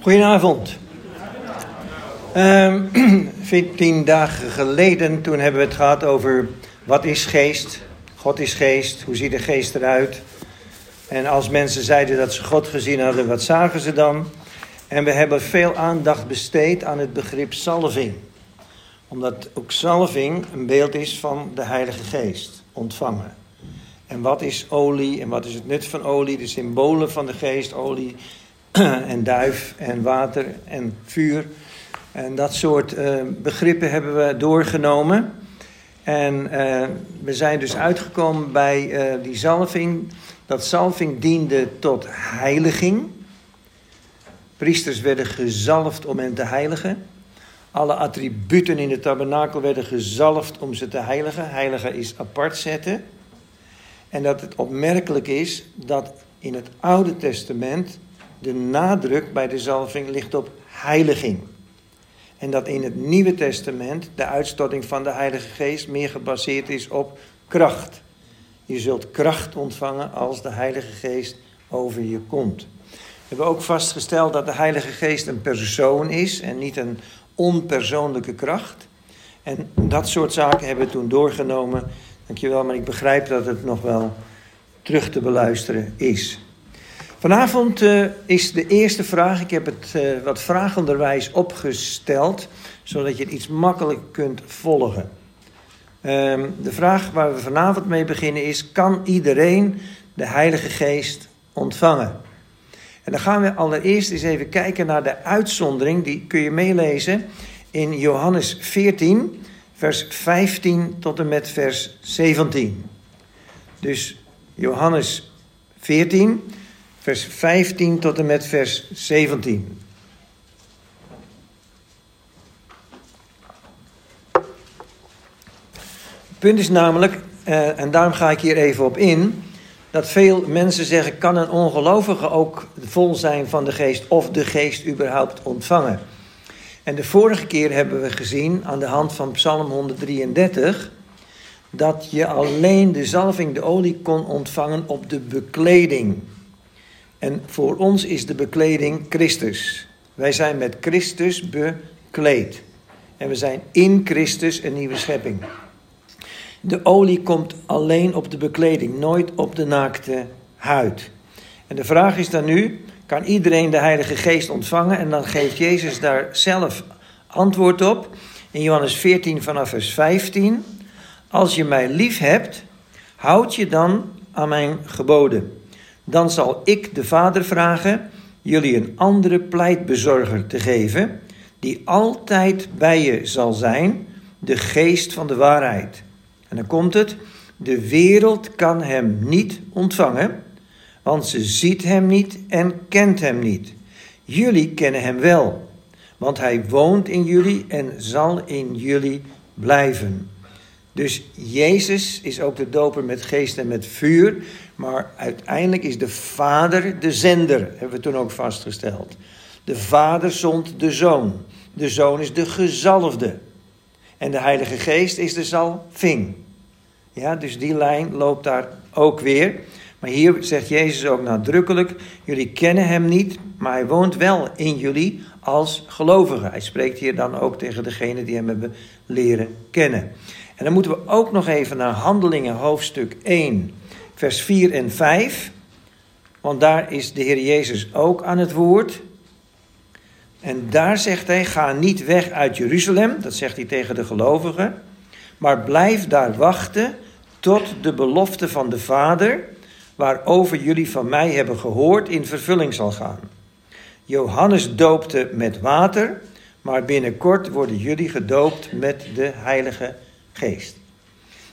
Goedenavond. Um, 14 dagen geleden, toen hebben we het gehad over wat is geest. God is geest, hoe ziet de geest eruit? En als mensen zeiden dat ze God gezien hadden, wat zagen ze dan? En we hebben veel aandacht besteed aan het begrip salving. Omdat ook salving een beeld is van de Heilige Geest, ontvangen. En wat is olie en wat is het nut van olie? De symbolen van de geest, olie en duif en water en vuur. En dat soort uh, begrippen hebben we doorgenomen. En uh, we zijn dus uitgekomen bij uh, die zalving. Dat zalving diende tot heiliging. Priesters werden gezalfd om hen te heiligen. Alle attributen in de tabernakel werden gezalfd om ze te heiligen. Heiligen is apart zetten. En dat het opmerkelijk is dat in het Oude Testament de nadruk bij de zalving ligt op heiliging. En dat in het Nieuwe Testament de uitstorting van de Heilige Geest meer gebaseerd is op kracht. Je zult kracht ontvangen als de Heilige Geest over je komt. We hebben ook vastgesteld dat de Heilige Geest een persoon is en niet een onpersoonlijke kracht. En dat soort zaken hebben we toen doorgenomen. Dankjewel, maar ik begrijp dat het nog wel terug te beluisteren is. Vanavond uh, is de eerste vraag. Ik heb het uh, wat vragenderwijs opgesteld, zodat je het iets makkelijker kunt volgen. Uh, de vraag waar we vanavond mee beginnen is: kan iedereen de Heilige Geest ontvangen? En dan gaan we allereerst eens even kijken naar de uitzondering. Die kun je meelezen in Johannes 14, vers 15 tot en met vers 17. Dus Johannes 14 vers 15 tot en met vers 17. Het punt is namelijk, eh, en daarom ga ik hier even op in, dat veel mensen zeggen: kan een ongelovige ook vol zijn van de geest of de geest überhaupt ontvangen? En de vorige keer hebben we gezien aan de hand van Psalm 133 dat je alleen de zalving, de olie, kon ontvangen op de bekleding. En voor ons is de bekleding Christus. Wij zijn met Christus bekleed. En we zijn in Christus een nieuwe schepping. De olie komt alleen op de bekleding, nooit op de naakte huid. En de vraag is dan nu: kan iedereen de Heilige Geest ontvangen? En dan geeft Jezus daar zelf antwoord op. In Johannes 14 vanaf vers 15. Als je mij lief hebt, houd je dan aan mijn geboden. Dan zal ik de Vader vragen jullie een andere pleitbezorger te geven, die altijd bij je zal zijn, de geest van de waarheid. En dan komt het, de wereld kan hem niet ontvangen, want ze ziet hem niet en kent hem niet. Jullie kennen hem wel, want hij woont in jullie en zal in jullie blijven. Dus Jezus is ook de doper met geest en met vuur. Maar uiteindelijk is de Vader de zender, hebben we toen ook vastgesteld. De Vader zond de Zoon. De Zoon is de gezalfde. En de Heilige Geest is de zalving. Ja, dus die lijn loopt daar ook weer. Maar hier zegt Jezus ook nadrukkelijk: Jullie kennen hem niet, maar hij woont wel in jullie als gelovigen. Hij spreekt hier dan ook tegen degene die hem hebben leren kennen. En dan moeten we ook nog even naar Handelingen hoofdstuk 1, vers 4 en 5. Want daar is de Heer Jezus ook aan het woord. En daar zegt hij: Ga niet weg uit Jeruzalem, dat zegt hij tegen de gelovigen, maar blijf daar wachten tot de belofte van de Vader, waarover jullie van mij hebben gehoord, in vervulling zal gaan. Johannes doopte met water, maar binnenkort worden jullie gedoopt met de Heilige Geest.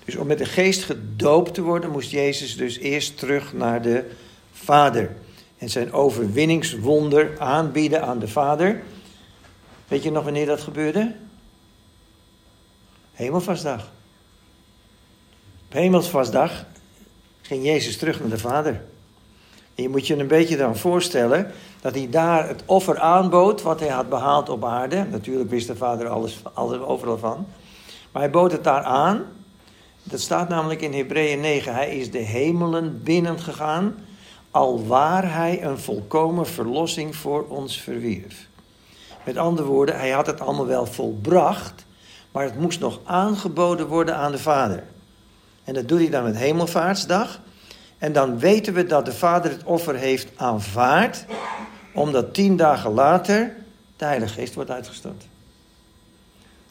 Dus om met de geest gedoopt te worden, moest Jezus dus eerst terug naar de Vader. En zijn overwinningswonder aanbieden aan de Vader. Weet je nog wanneer dat gebeurde? Hemelvastdag. Op Hemelvastdag ging Jezus terug naar de Vader. En je moet je een beetje dan voorstellen dat hij daar het offer aanbood wat hij had behaald op aarde. Natuurlijk wist de Vader alles, alles overal van. Maar hij bood het daar aan dat staat namelijk in Hebreeën 9. Hij is de hemelen binnengegaan alwaar hij een volkomen verlossing voor ons verwierf. Met andere woorden, hij had het allemaal wel volbracht, maar het moest nog aangeboden worden aan de Vader. En dat doet hij dan met Hemelvaartsdag. En dan weten we dat de Vader het offer heeft aanvaard, omdat tien dagen later de Heilige Geest wordt uitgestort.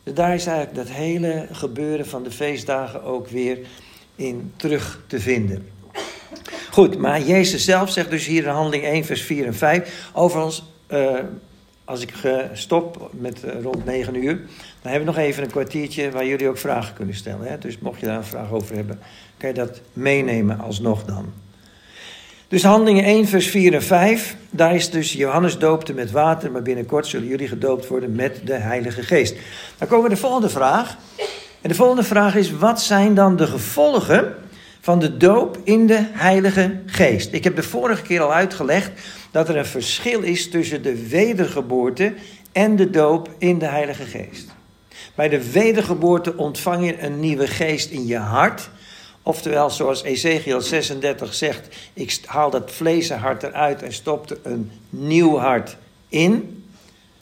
Dus daar is eigenlijk dat hele gebeuren van de feestdagen ook weer in terug te vinden. Goed, maar Jezus zelf zegt dus hier in handeling 1, vers 4 en 5. Overigens, uh, als ik stop met uh, rond 9 uur, dan hebben we nog even een kwartiertje waar jullie ook vragen kunnen stellen. Hè? Dus mocht je daar een vraag over hebben, kan je dat meenemen alsnog dan. Dus handelingen 1, vers 4 en 5. Daar is dus Johannes doopte met water, maar binnenkort zullen jullie gedoopt worden met de Heilige Geest. Dan komen we de volgende vraag. En de volgende vraag is: wat zijn dan de gevolgen van de doop in de Heilige Geest? Ik heb de vorige keer al uitgelegd dat er een verschil is tussen de wedergeboorte en de doop in de Heilige Geest. Bij de wedergeboorte ontvang je een nieuwe geest in je hart. Oftewel, zoals Ezekiel 36 zegt, ik haal dat vleeshart eruit en stopte een nieuw hart in.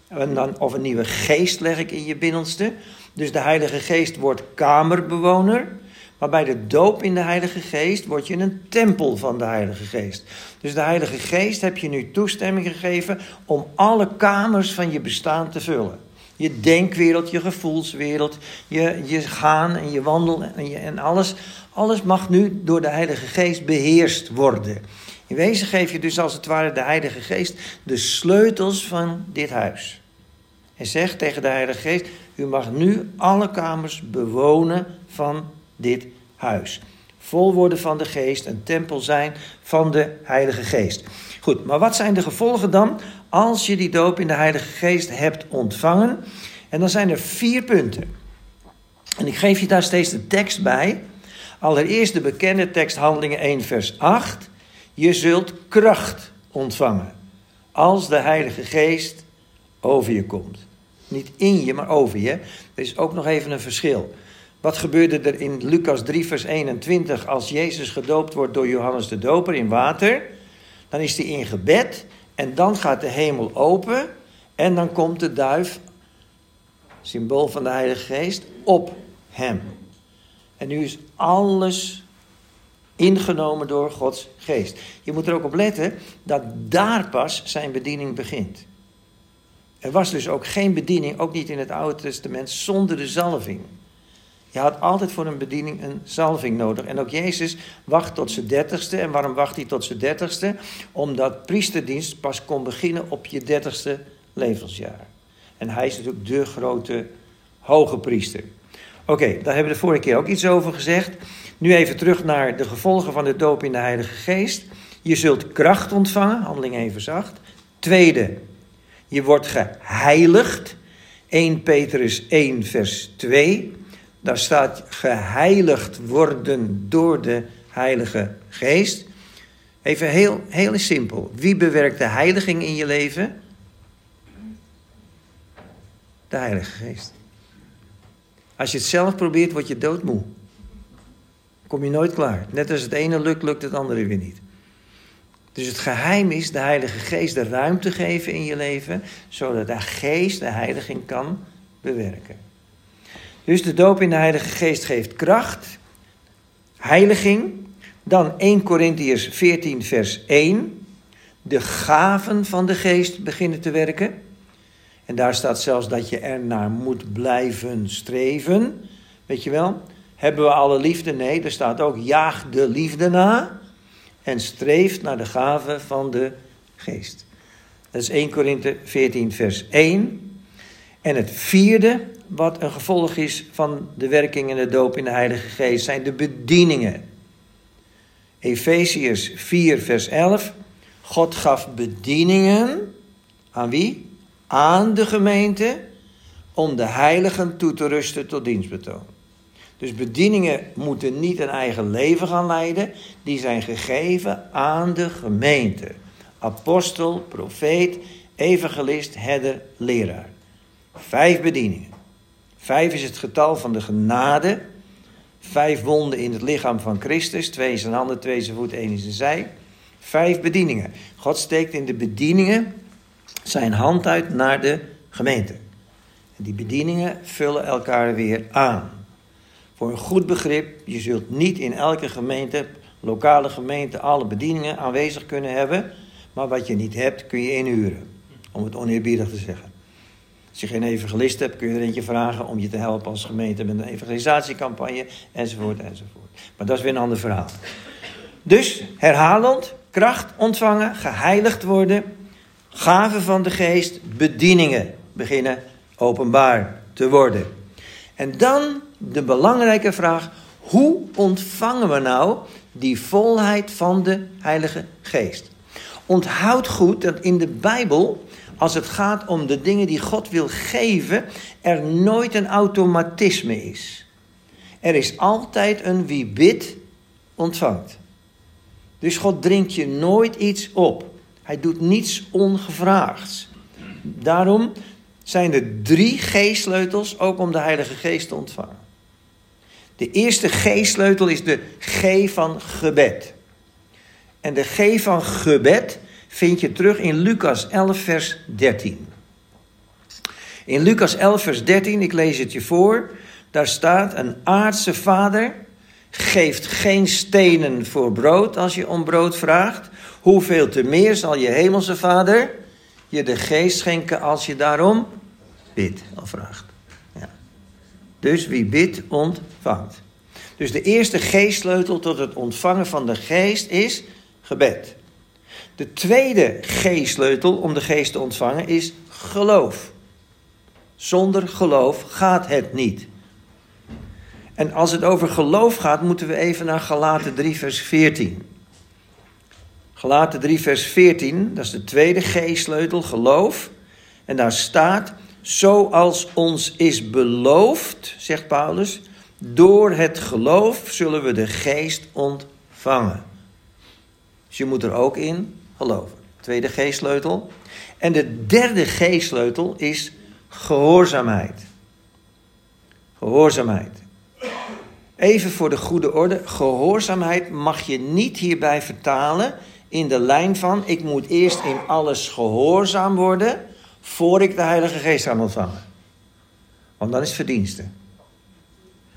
En dan, of een nieuwe geest leg ik in je binnenste. Dus de Heilige Geest wordt kamerbewoner. Maar bij de doop in de Heilige Geest word je een tempel van de Heilige Geest. Dus de Heilige Geest heb je nu toestemming gegeven om alle kamers van je bestaan te vullen. Je denkwereld, je gevoelswereld, je, je gaan en je wandel en, je, en alles. Alles mag nu door de Heilige Geest beheerst worden. In wezen geef je dus als het ware de Heilige Geest de sleutels van dit huis. En zegt tegen de Heilige Geest: U mag nu alle kamers bewonen van dit huis. Vol worden van de Geest, een tempel zijn van de Heilige Geest. Goed, maar wat zijn de gevolgen dan als je die doop in de Heilige Geest hebt ontvangen? En dan zijn er vier punten. En ik geef je daar steeds de tekst bij. Allereerst de bekende tekst Handelingen 1 vers 8. Je zult kracht ontvangen als de Heilige Geest over je komt. Niet in je, maar over je. Er is ook nog even een verschil. Wat gebeurde er in Lucas 3, vers 21 als Jezus gedoopt wordt door Johannes de Doper in water? Dan is hij in gebed en dan gaat de hemel open en dan komt de duif, symbool van de Heilige Geest, op hem. En nu is alles ingenomen door Gods geest. Je moet er ook op letten dat daar pas zijn bediening begint. Er was dus ook geen bediening, ook niet in het Oude Testament, zonder de zalving. Je had altijd voor een bediening een zalving nodig. En ook Jezus wacht tot zijn dertigste. En waarom wacht hij tot zijn dertigste? Omdat priesterdienst pas kon beginnen op je dertigste levensjaar. En hij is natuurlijk de grote hoge priester. Oké, daar hebben we de vorige keer ook iets over gezegd. Nu even terug naar de gevolgen van de doop in de Heilige Geest. Je zult kracht ontvangen, handeling 1 vers 8. Tweede, je wordt geheiligd. 1 Petrus 1 vers 2. Daar staat geheiligd worden door de Heilige Geest. Even heel, heel simpel. Wie bewerkt de heiliging in je leven? De Heilige Geest. Als je het zelf probeert, word je doodmoe. Kom je nooit klaar. Net als het ene lukt, lukt het andere weer niet. Dus het geheim is de Heilige Geest de ruimte geven in je leven, zodat de Geest de heiliging kan bewerken. Dus de doop in de Heilige Geest geeft kracht, heiliging. Dan 1 Corinthiërs 14, vers 1. De gaven van de Geest beginnen te werken. En daar staat zelfs dat je er naar moet blijven streven. Weet je wel? Hebben we alle liefde? Nee, er staat ook jaag de liefde na. En streef naar de gaven van de geest. Dat is 1 Korinthe 14, vers 1. En het vierde, wat een gevolg is van de werking en de doop in de Heilige Geest, zijn de bedieningen. Efeziërs 4, vers 11. God gaf bedieningen aan wie? Aan de gemeente om de heiligen toe te rusten tot dienstbetoon. Dus bedieningen moeten niet een eigen leven gaan leiden, die zijn gegeven aan de gemeente. Apostel, profeet, evangelist, herder, leraar. Vijf bedieningen. Vijf is het getal van de genade. Vijf wonden in het lichaam van Christus. Twee in zijn handen, twee in zijn voet, één in zijn zij. Vijf bedieningen. God steekt in de bedieningen zijn hand uit naar de gemeente. En die bedieningen vullen elkaar weer aan. Voor een goed begrip, je zult niet in elke gemeente, lokale gemeente, alle bedieningen aanwezig kunnen hebben. Maar wat je niet hebt, kun je inhuren. Om het oneerbiedig te zeggen. Als je geen evangelist hebt, kun je er eentje vragen om je te helpen als gemeente met een evangelisatiecampagne, enzovoort, enzovoort. Maar dat is weer een ander verhaal. Dus, herhalend, kracht ontvangen, geheiligd worden, gaven van de geest, bedieningen beginnen openbaar te worden. En dan de belangrijke vraag, hoe ontvangen we nou die volheid van de Heilige Geest? Onthoud goed dat in de Bijbel, als het gaat om de dingen die God wil geven, er nooit een automatisme is. Er is altijd een wie bidt, ontvangt. Dus God dringt je nooit iets op. Hij doet niets ongevraagds. Daarom zijn er drie geestsleutels ook om de Heilige Geest te ontvangen. De eerste geestsleutel is de G van gebed. En de G van gebed vind je terug in Lucas 11, vers 13. In Lucas 11, vers 13, ik lees het je voor, daar staat: Een aardse vader geeft geen stenen voor brood als je om brood vraagt. Hoeveel te meer zal je hemelse vader je de geest schenken als je daarom bidt of vraagt. Ja. Dus wie bidt, ontvangt. Dus de eerste geestsleutel tot het ontvangen van de geest is gebed. De tweede geestsleutel om de geest te ontvangen is geloof. Zonder geloof gaat het niet. En als het over geloof gaat, moeten we even naar Galaten 3, vers 14. Galaten 3, vers 14, dat is de tweede geestsleutel, geloof. En daar staat, zoals ons is beloofd, zegt Paulus, door het geloof zullen we de geest ontvangen. Dus je moet er ook in Tweede geestsleutel. En de derde geestsleutel is gehoorzaamheid. Gehoorzaamheid. Even voor de goede orde, gehoorzaamheid mag je niet hierbij vertalen in de lijn van ik moet eerst in alles gehoorzaam worden voor ik de Heilige Geest kan ontvangen. Want dan is het verdienste.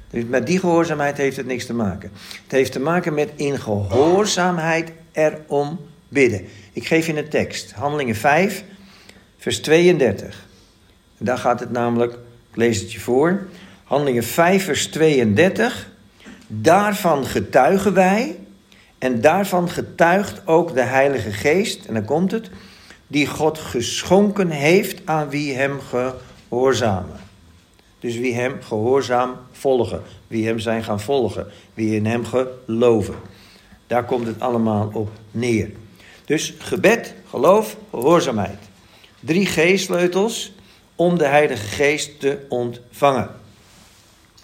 Dus met die gehoorzaamheid heeft het niks te maken. Het heeft te maken met in gehoorzaamheid erom bidden. Ik geef je een tekst, Handelingen 5, vers 32. En daar gaat het namelijk, ik lees het je voor. Handelingen 5, vers 32. Daarvan getuigen wij. En daarvan getuigt ook de Heilige Geest. En dan komt het. Die God geschonken heeft aan wie hem gehoorzamen. Dus wie hem gehoorzaam volgen. Wie hem zijn gaan volgen. Wie in hem geloven. Daar komt het allemaal op neer. Dus gebed, geloof, gehoorzaamheid. Drie geestsleutels om de Heilige Geest te ontvangen.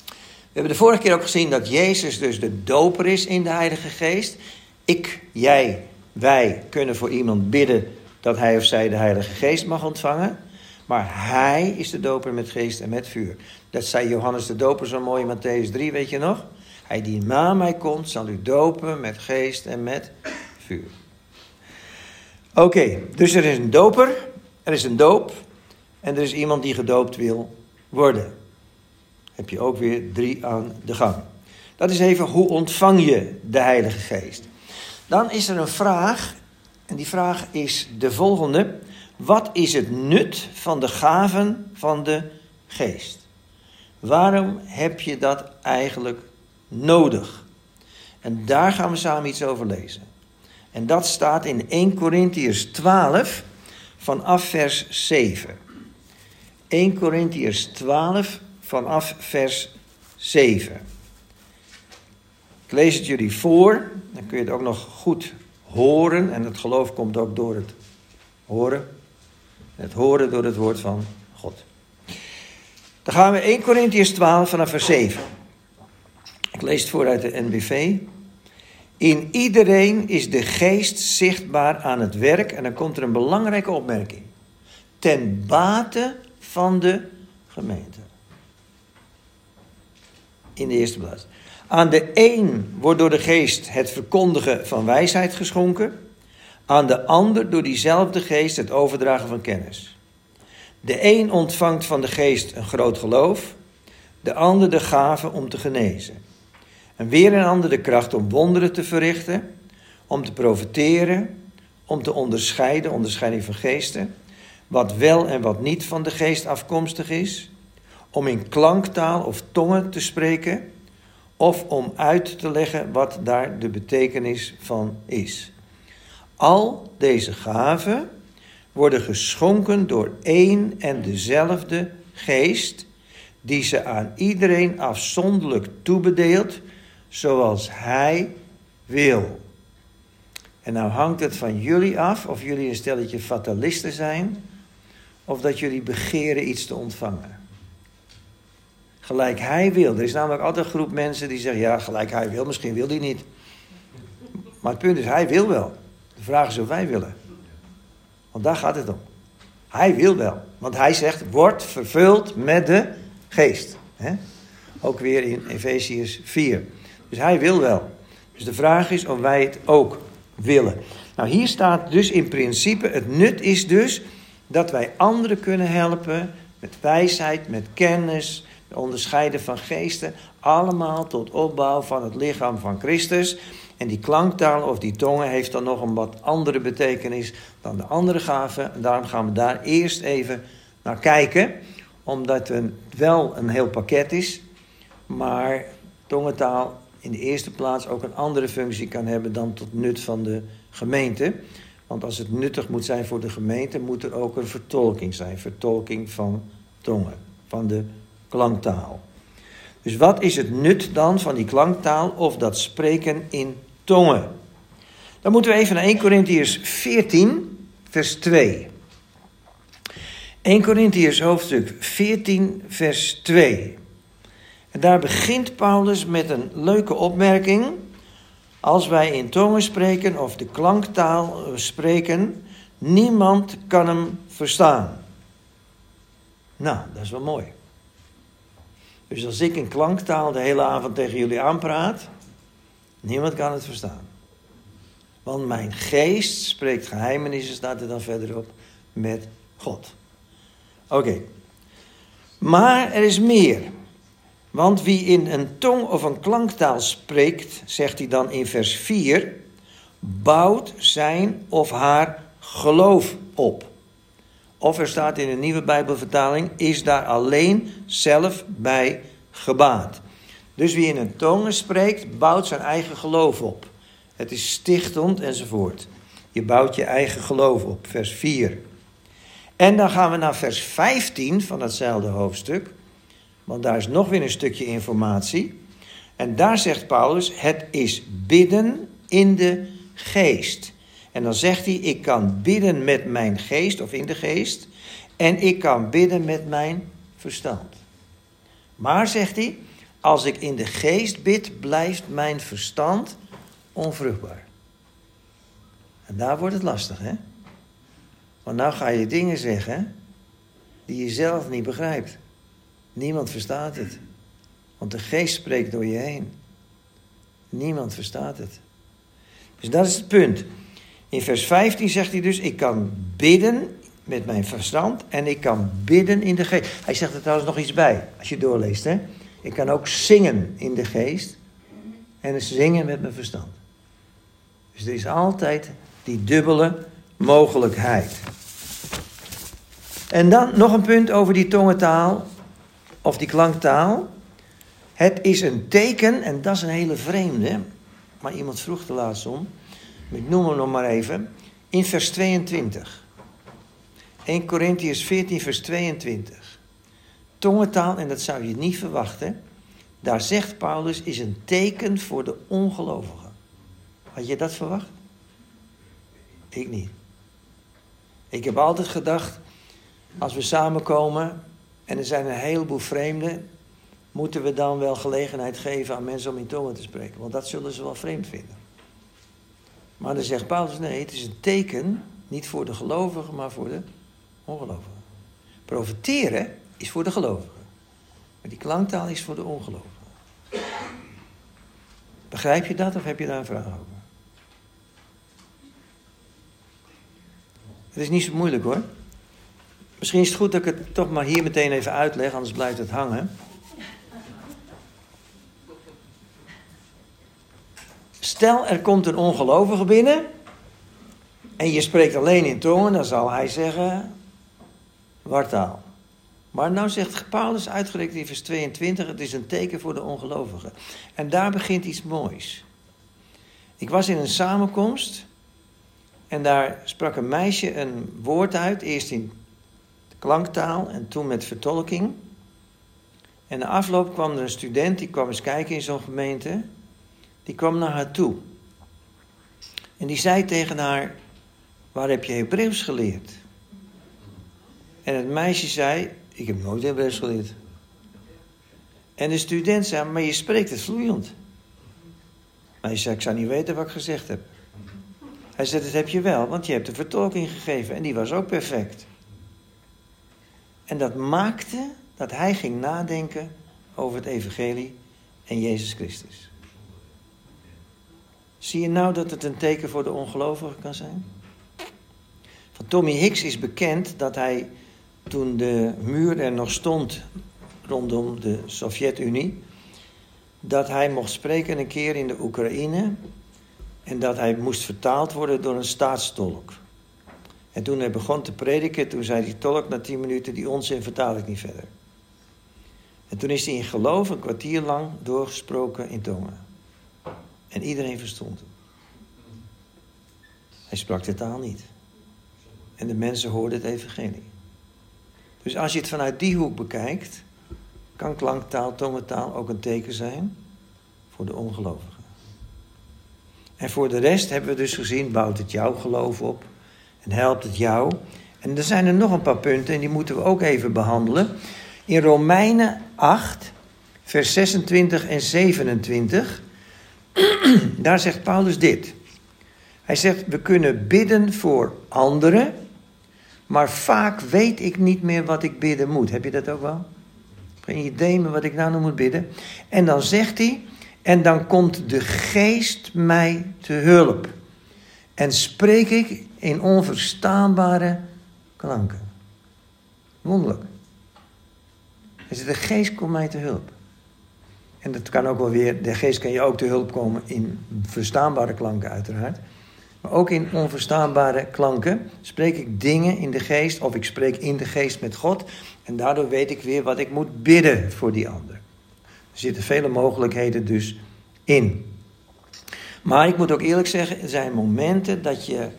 We hebben de vorige keer ook gezien dat Jezus dus de doper is in de Heilige Geest. Ik, jij, wij kunnen voor iemand bidden dat hij of zij de Heilige Geest mag ontvangen. Maar hij is de doper met geest en met vuur. Dat zei Johannes de doper zo mooi in Matthäus 3, weet je nog? Hij die na mij komt, zal u dopen met geest en met vuur. Oké, dus er is een doper, er is een doop en er is iemand die gedoopt wil worden heb je ook weer drie aan de gang. Dat is even hoe ontvang je de Heilige Geest. Dan is er een vraag, en die vraag is de volgende. Wat is het nut van de gaven van de Geest? Waarom heb je dat eigenlijk nodig? En daar gaan we samen iets over lezen. En dat staat in 1 Corinthiërs 12 vanaf vers 7. 1 Corinthiërs 12 vanaf vers 7. Ik lees het jullie voor, dan kun je het ook nog goed horen. En het geloof komt ook door het horen. Het horen door het woord van God. Dan gaan we 1 Corinthians 12 vanaf vers 7. Ik lees het voor uit de NBV. In iedereen is de geest zichtbaar aan het werk. En dan komt er een belangrijke opmerking. Ten bate van de gemeente in de eerste plaats. Aan de een wordt door de geest het verkondigen van wijsheid geschonken. Aan de ander door diezelfde geest het overdragen van kennis. De een ontvangt van de geest een groot geloof, de ander de gave om te genezen. En weer een ander de kracht om wonderen te verrichten, om te profiteren, om te onderscheiden, onderscheiding van geesten, wat wel en wat niet van de geest afkomstig is, om in klanktaal of tongen te spreken, of om uit te leggen wat daar de betekenis van is. Al deze gaven worden geschonken door één en dezelfde geest, die ze aan iedereen afzonderlijk toebedeelt, zoals hij wil. En nou hangt het van jullie af of jullie een stelletje fatalisten zijn, of dat jullie begeren iets te ontvangen. Gelijk hij wil. Er is namelijk altijd een groep mensen die zeggen: ja, gelijk hij wil, misschien wil hij niet. Maar het punt is, hij wil wel. De vraag is of wij willen. Want daar gaat het om. Hij wil wel. Want hij zegt, word vervuld met de geest. Ook weer in Efeziërs 4. Dus hij wil wel. Dus de vraag is of wij het ook willen. Nou, hier staat dus in principe, het nut is dus dat wij anderen kunnen helpen met wijsheid, met kennis, onderscheiden van geesten, allemaal tot opbouw van het lichaam van Christus. En die klanktaal of die tongen heeft dan nog een wat andere betekenis dan de andere gaven. En daarom gaan we daar eerst even naar kijken, omdat het wel een heel pakket is, maar tongentaal in de eerste plaats ook een andere functie kan hebben dan tot nut van de gemeente. Want als het nuttig moet zijn voor de gemeente, moet er ook een vertolking zijn. Vertolking van tongen, van de klanktaal. Dus wat is het nut dan van die klanktaal of dat spreken in tongen? Dan moeten we even naar 1 Corinthians 14, vers 2. 1 Corinthians hoofdstuk 14, vers 2. En daar begint Paulus met een leuke opmerking. Als wij in tongen spreken of de klanktaal spreken, niemand kan hem verstaan. Nou, dat is wel mooi. Dus als ik in klanktaal de hele avond tegen jullie aanpraat, niemand kan het verstaan. Want mijn geest spreekt geheimenissen, staat er dan verderop, met God. Oké. Maar er is meer. Want wie in een tong of een klanktaal spreekt, zegt hij dan in vers 4, bouwt zijn of haar geloof op. Of er staat in een nieuwe Bijbelvertaling, is daar alleen zelf bij gebaat. Dus wie in een tongen spreekt, bouwt zijn eigen geloof op. Het is stichtend enzovoort. Je bouwt je eigen geloof op, vers 4. En dan gaan we naar vers 15 van datzelfde hoofdstuk. Want daar is nog weer een stukje informatie. En daar zegt Paulus: Het is bidden in de geest. En dan zegt hij: Ik kan bidden met mijn geest of in de geest. En ik kan bidden met mijn verstand. Maar zegt hij: Als ik in de geest bid, blijft mijn verstand onvruchtbaar. En daar wordt het lastig, hè? Want nou ga je dingen zeggen die je zelf niet begrijpt. Niemand verstaat het. Want de geest spreekt door je heen. Niemand verstaat het. Dus dat is het punt. In vers 15 zegt hij dus: Ik kan bidden met mijn verstand en ik kan bidden in de geest. Hij zegt er trouwens nog iets bij, als je doorleest. Hè? Ik kan ook zingen in de geest en zingen met mijn verstand. Dus er is altijd die dubbele mogelijkheid. En dan nog een punt over die tongentaal of die klanktaal. Het is een teken, en dat is een hele vreemde, maar iemand vroeg er laatst om. Ik noem hem nog maar even. In vers 22. 1 Corinthians 14, vers 22. Tongentaal, en dat zou je niet verwachten. Daar zegt Paulus, is een teken voor de ongelovigen. Had je dat verwacht? Ik niet. Ik heb altijd gedacht, als we samenkomen en er zijn een heleboel vreemden, moeten we dan wel gelegenheid geven aan mensen om in tongen te spreken. Want dat zullen ze wel vreemd vinden. Maar dan zegt Paulus, nee, het is een teken, niet voor de gelovigen, maar voor de ongelovigen. Profiteren is voor de gelovigen. Maar die klanktaal is voor de ongelovigen. Begrijp je dat of heb je daar een vraag over? Het is niet zo moeilijk hoor. Misschien is het goed dat ik het toch maar hier meteen even uitleg, anders blijft het hangen. Stel, er komt een ongelovige binnen en je spreekt alleen in tongen, dan zal hij zeggen, wartaal. Maar nou zegt Paulus uitgerekend in vers 22, het is een teken voor de ongelovigen. En daar begint iets moois. Ik was in een samenkomst en daar sprak een meisje een woord uit, eerst in klanktaal en toen met vertolking. En na afloop kwam er een student, die kwam eens kijken in zo'n gemeente. Die kwam naar haar toe. En die zei tegen haar, waar heb je Hebreeuws geleerd? En het meisje zei, ik heb nooit Hebreeuws geleerd. En de student zei, maar je spreekt het vloeiend. Maar hij zei, ik zou niet weten wat ik gezegd heb. Hij zei, dat heb je wel, want je hebt de vertolking gegeven en die was ook perfect. En dat maakte dat hij ging nadenken over het evangelie en Jezus Christus. Zie je nou dat het een teken voor de ongelovigen kan zijn? Van Tommy Hicks is bekend dat hij toen de muur er nog stond rondom de Sovjet-Unie, dat hij mocht spreken een keer in de Oekraïne en dat hij moest vertaald worden door een staatstolk. En toen hij begon te prediken, toen zei die tolk na tien minuten, die onzin vertaal ik niet verder. En toen is hij in geloof een kwartier lang doorgesproken in tongen. En iedereen verstond hem. Hij sprak de taal niet. En de mensen hoorden het evangelie. Dus als je het vanuit die hoek bekijkt, kan klanktaal, tongentaal ook een teken zijn voor de ongelovigen. En voor de rest hebben we dus gezien, bouwt het jouw geloof op en helpt het jou. En er zijn er nog een paar punten en die moeten we ook even behandelen. In Romeinen 8, vers 26 en 27, daar zegt Paulus dit. Hij zegt, we kunnen bidden voor anderen, maar vaak weet ik niet meer wat ik bidden moet. Heb je dat ook wel? Geen idee meer wat ik nou nog moet bidden. En dan zegt hij, en dan komt de geest mij te hulp. En spreek ik in onverstaanbare klanken. Wonderlijk. Zegt, de geest komt mij te hulp. En dat kan ook wel weer, de geest kan je ook te hulp komen in verstaanbare klanken uiteraard. Maar ook in onverstaanbare klanken spreek ik dingen in de geest of ik spreek in de geest met God. En daardoor weet ik weer wat ik moet bidden voor die ander. Er zitten vele mogelijkheden dus in. Maar ik moet ook eerlijk zeggen, er zijn momenten dat je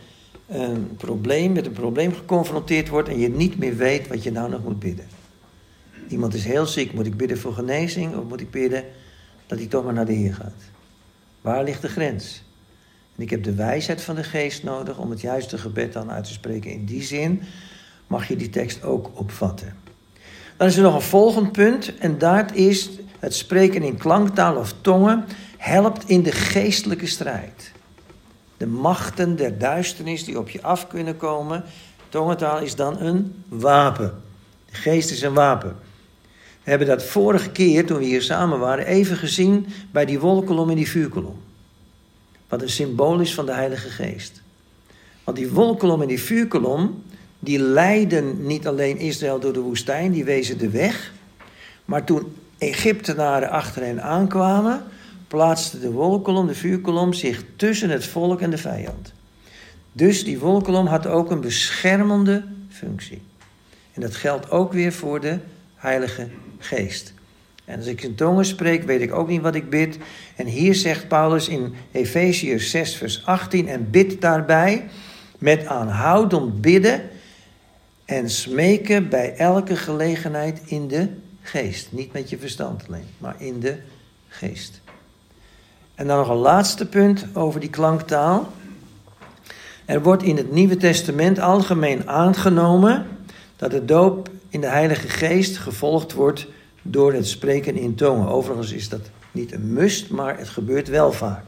een probleem, met een probleem geconfronteerd wordt en je niet meer weet wat je nou nog moet bidden. Iemand is heel ziek, moet ik bidden voor genezing of moet ik bidden dat hij toch maar naar de Heer gaat? Waar ligt de grens? En ik heb de wijsheid van de geest nodig om het juiste gebed dan uit te spreken. In die zin mag je die tekst ook opvatten. Dan is er nog een volgend punt en dat is het spreken in klanktaal of tongen helpt in de geestelijke strijd. De machten der duisternis die op je af kunnen komen, tongentaal is dan een wapen. De geest is een wapen. We hebben dat vorige keer, toen we hier samen waren, even gezien bij die wolkolom en die vuurkolom. Wat een symbool is van de Heilige Geest. Want die wolkolom en die vuurkolom, die leidden niet alleen Israël door de woestijn, die wezen de weg. Maar toen Egyptenaren achter hen aankwamen, plaatste de wolkolom, de vuurkolom, zich tussen het volk en de vijand. Dus die wolkolom had ook een beschermende functie. En dat geldt ook weer voor de Heilige Geest. En als ik in tongen spreek, weet ik ook niet wat ik bid. En hier zegt Paulus in Efeziërs 6, vers 18: En bid daarbij met aanhoudend bidden en smeken bij elke gelegenheid in de geest. Niet met je verstand alleen, maar in de geest. En dan nog een laatste punt over die klanktaal. Er wordt in het Nieuwe Testament algemeen aangenomen dat de doop in de Heilige Geest gevolgd wordt door het spreken in tongen. Overigens is dat niet een must, maar het gebeurt wel vaak.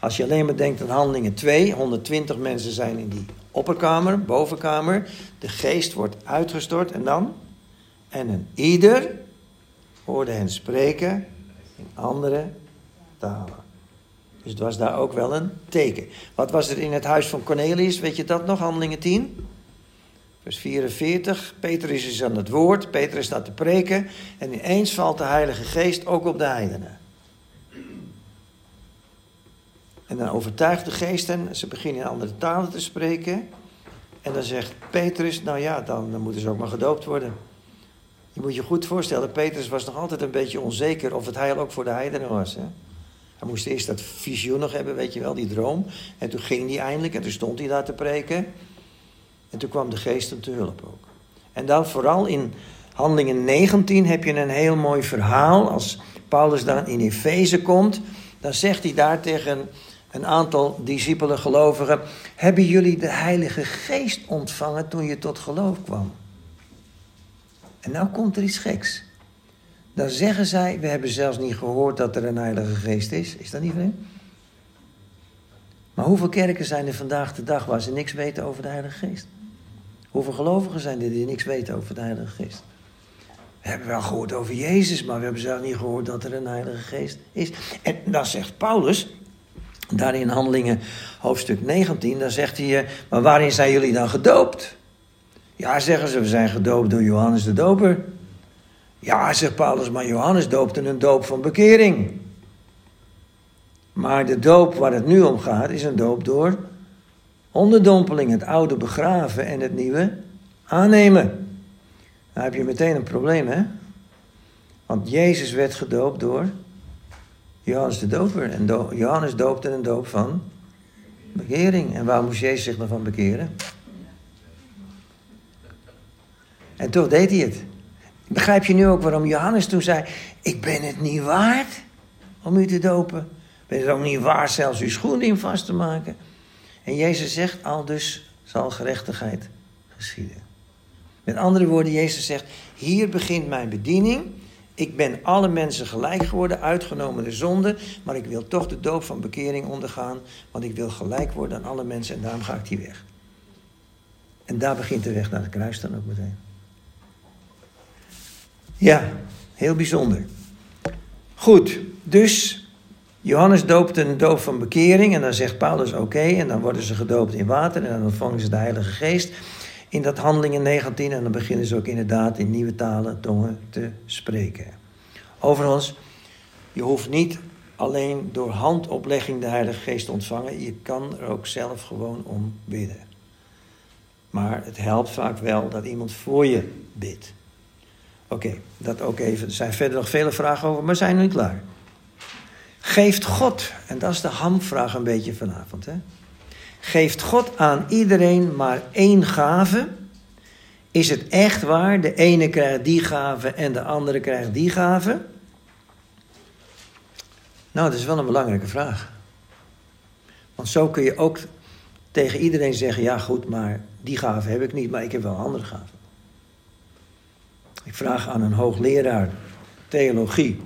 Als je alleen maar denkt aan handelingen 2, 120 mensen zijn in die opperkamer, bovenkamer. De geest wordt uitgestort en dan? En een ieder hoorde hen spreken in andere talen. Dus het was daar ook wel een teken. Wat was er in het huis van Cornelius? Weet je dat nog, handelingen 10? Vers 44, Petrus is aan het woord, Petrus staat te preken en ineens valt de Heilige Geest ook op de heidenen. En dan overtuigt de geest hen, ze beginnen in andere talen te spreken. En dan zegt Petrus, nou ja, dan, dan moeten ze ook maar gedoopt worden. Je moet je goed voorstellen, Petrus was nog altijd een beetje onzeker of het heil ook voor de heidenen was. Hè? Hij moest eerst dat visioen nog hebben, weet je wel, die droom. En toen ging hij eindelijk en toen stond hij daar te preken. En toen kwam de geest hem te hulp ook. En dan vooral in Handelingen 19 heb je een heel mooi verhaal. Als Paulus dan in Efeze komt, dan zegt hij daar tegen een aantal discipelen gelovigen: Hebben jullie de Heilige Geest ontvangen toen je tot geloof kwam? En nou komt er iets geks. Dan zeggen zij: We hebben zelfs niet gehoord dat er een Heilige Geest is. Is dat niet vreemd? Maar hoeveel kerken zijn er vandaag de dag waar ze niks weten over de Heilige Geest? Hoeveel gelovigen zijn er die niks weten over de Heilige Geest? We hebben wel gehoord over Jezus, maar we hebben zelf niet gehoord dat er een Heilige Geest is. En dan zegt Paulus, daar in Handelingen hoofdstuk 19, dan zegt hij, eh, maar waarin zijn jullie dan gedoopt? Ja, zeggen ze, we zijn gedoopt door Johannes de Doper. Ja, zegt Paulus, maar Johannes doopte een doop van bekering. Maar de doop waar het nu om gaat, is een doop door onderdompeling. Het oude begraven en het nieuwe aannemen. Dan heb je meteen een probleem, hè? Want Jezus werd gedoopt door Johannes de Doper. En Johannes doopte een doop van bekering. En waar moest Jezus zich dan van bekeren? En toch deed hij het. Begrijp je nu ook waarom Johannes toen zei: Ik ben het niet waard om u te dopen. Ben het ook niet waard zelfs uw schoenen in vast te maken. En Jezus zegt: Al dus zal gerechtigheid geschieden. Met andere woorden, Jezus zegt: Hier begint mijn bediening. Ik ben alle mensen gelijk geworden, uitgenomen de zonde, maar ik wil toch de doop van bekering ondergaan, want ik wil gelijk worden aan alle mensen en daarom ga ik die weg. En daar begint de weg naar het kruis dan ook meteen. Ja, heel bijzonder. Goed, dus Johannes doopt een doop van bekering en dan zegt Paulus oké en dan worden ze gedoopt in water en dan ontvangen ze de Heilige Geest in dat handelingen 19 en dan beginnen ze ook inderdaad in nieuwe talen, tongen te spreken. Overigens, je hoeft niet alleen door handoplegging de Heilige Geest te ontvangen, je kan er ook zelf gewoon om bidden. Maar het helpt vaak wel dat iemand voor je bidt. Oké, dat ook even. Er zijn verder nog vele vragen over, maar zijn nog niet klaar. Geeft God, en dat is de hamvraag een beetje vanavond, hè? Geeft God aan iedereen maar één gave? Is het echt waar? De ene krijgt die gave en de andere krijgt die gave? Nou, dat is wel een belangrijke vraag. Want zo kun je ook tegen iedereen zeggen: ja, goed, maar die gave heb ik niet, maar ik heb wel andere gave. Ik vraag aan een hoogleraar theologie: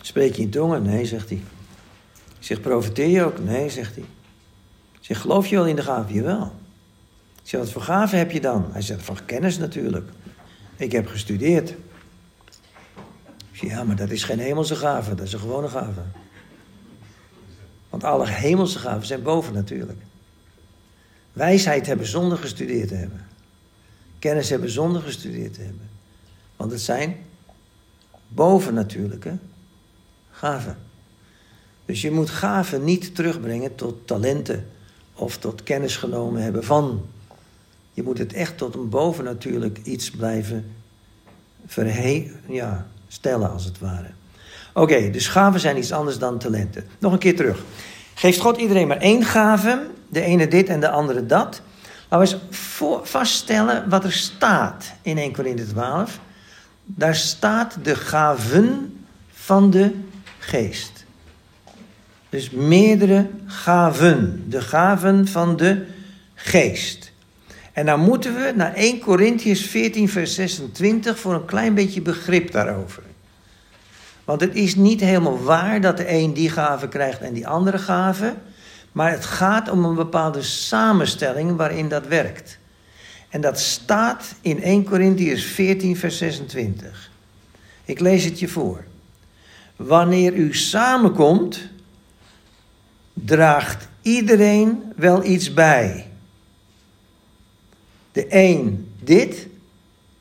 spreek je in tongen? Nee, zegt hij. Ik zeg: profiteer je ook? Nee, zegt hij zeg, geloof je wel in de gave? Jawel. Ik zeg, wat voor gave heb je dan? Hij zegt, van kennis natuurlijk. Ik heb gestudeerd. Ik ja, maar dat is geen hemelse gave, dat is een gewone gave. Want alle hemelse gaven zijn boven natuurlijk. Wijsheid hebben zonder gestudeerd te hebben. Kennis hebben zonder gestudeerd te hebben. Want het zijn bovennatuurlijke gaven. Dus je moet gaven niet terugbrengen tot talenten of tot kennis genomen hebben van. Je moet het echt tot een bovennatuurlijk iets blijven verhe ja, stellen, als het ware. Oké, dus gaven zijn iets anders dan talenten. Nog een keer terug. Geeft God iedereen maar één gave, de ene dit en de andere dat. Laten we eens vaststellen wat er staat in 1 Corinthië 12. Daar staat de gaven van de geest. Dus meerdere gaven. De gaven van de geest. En dan moeten we naar 1 Corinthians 14, vers 26 voor een klein beetje begrip daarover. Want het is niet helemaal waar dat de een die gave krijgt en die andere gave. Maar het gaat om een bepaalde samenstelling waarin dat werkt. En dat staat in 1 Corinthians 14, vers 26. Ik lees het je voor. Wanneer u samenkomt, draagt iedereen wel iets bij. De een dit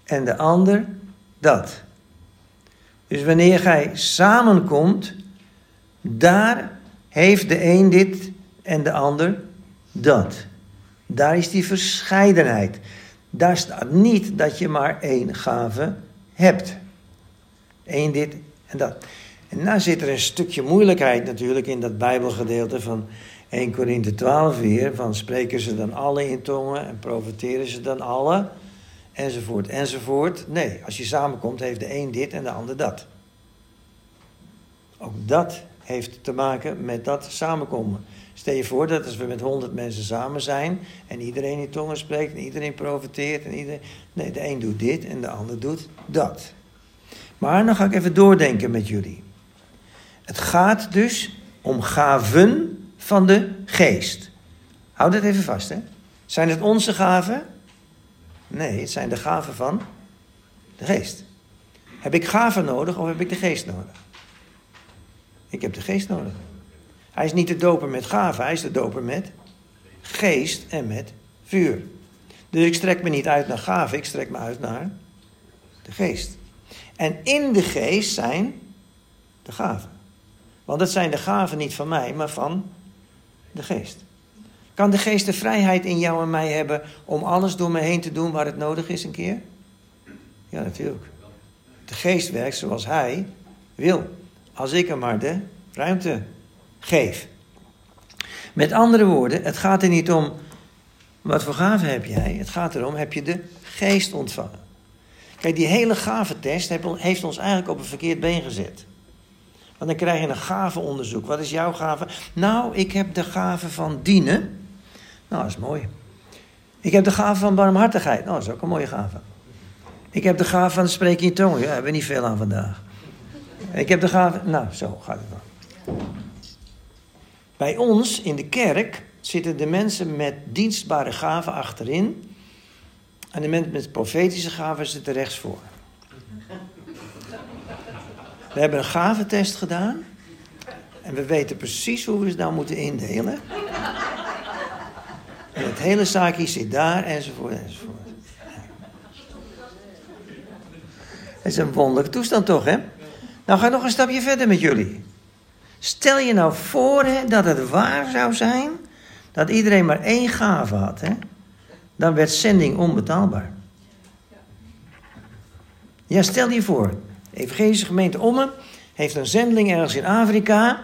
en de ander dat. Dus wanneer gij samenkomt, daar heeft de een dit en de ander dat. Daar is die verscheidenheid. Daar staat niet dat je maar één gave hebt. Eén dit en dat. En nou zit er een stukje moeilijkheid natuurlijk in dat Bijbelgedeelte van 1 Korinthe 12 weer. Van spreken ze dan alle in tongen en profiteren ze dan alle? Enzovoort, enzovoort. Nee, als je samenkomt heeft de een dit en de ander dat. Ook dat heeft te maken met dat samenkomen. Stel je voor dat als we met honderd mensen samen zijn en iedereen in tongen spreekt en iedereen profiteert en iedereen... Nee, de een doet dit en de ander doet dat. Maar dan ga ik even doordenken met jullie. Het gaat dus om gaven van de geest. Houd het even vast, hè. Zijn het onze gaven? Nee, het zijn de gaven van de geest. Heb ik gaven nodig of heb ik de geest nodig? Ik heb de geest nodig. Hij is niet te dopen met gaven, hij is te dopen met geest en met vuur. Dus ik strek me niet uit naar gaven, ik strek me uit naar de geest. En in de geest zijn de gaven. Want het zijn de gaven niet van mij, maar van de geest. Kan de geest de vrijheid in jou en mij hebben om alles door me heen te doen waar het nodig is een keer? Ja, natuurlijk. De geest werkt zoals hij wil. Als ik hem maar de ruimte geef. Met andere woorden, het gaat er niet om wat voor gaven heb jij. Het gaat erom, heb je de geest ontvangen. Kijk, die hele gaventest heeft ons eigenlijk op een verkeerd been gezet. Want dan krijg je een gavenonderzoek. Wat is jouw gave? Nou, ik heb de gave van dienen. Nou, dat is mooi. Ik heb de gave van barmhartigheid. Nou, dat is ook een mooie gave. Ik heb de gave van spreken in tongen. Ja, hebben we niet veel aan vandaag. Ik heb de gave... Nou, zo gaat het dan. Bij ons in de kerk zitten de mensen met dienstbare gaven achterin. En de mensen met profetische gaven zitten rechts voor. We hebben een gaventest gedaan. En we weten precies hoe we ze nou moeten indelen. En het hele zaakje zit daar, enzovoort, enzovoort. Het is een wonderlijke toestand toch, hè? Nou, ga nog een stapje verder met jullie. Stel je nou voor hè, dat het waar zou zijn dat iedereen maar één gave had. Hè? Dan werd zending onbetaalbaar. Ja, stel je voor. De Evangelische gemeente Ommen heeft een zendeling ergens in Afrika.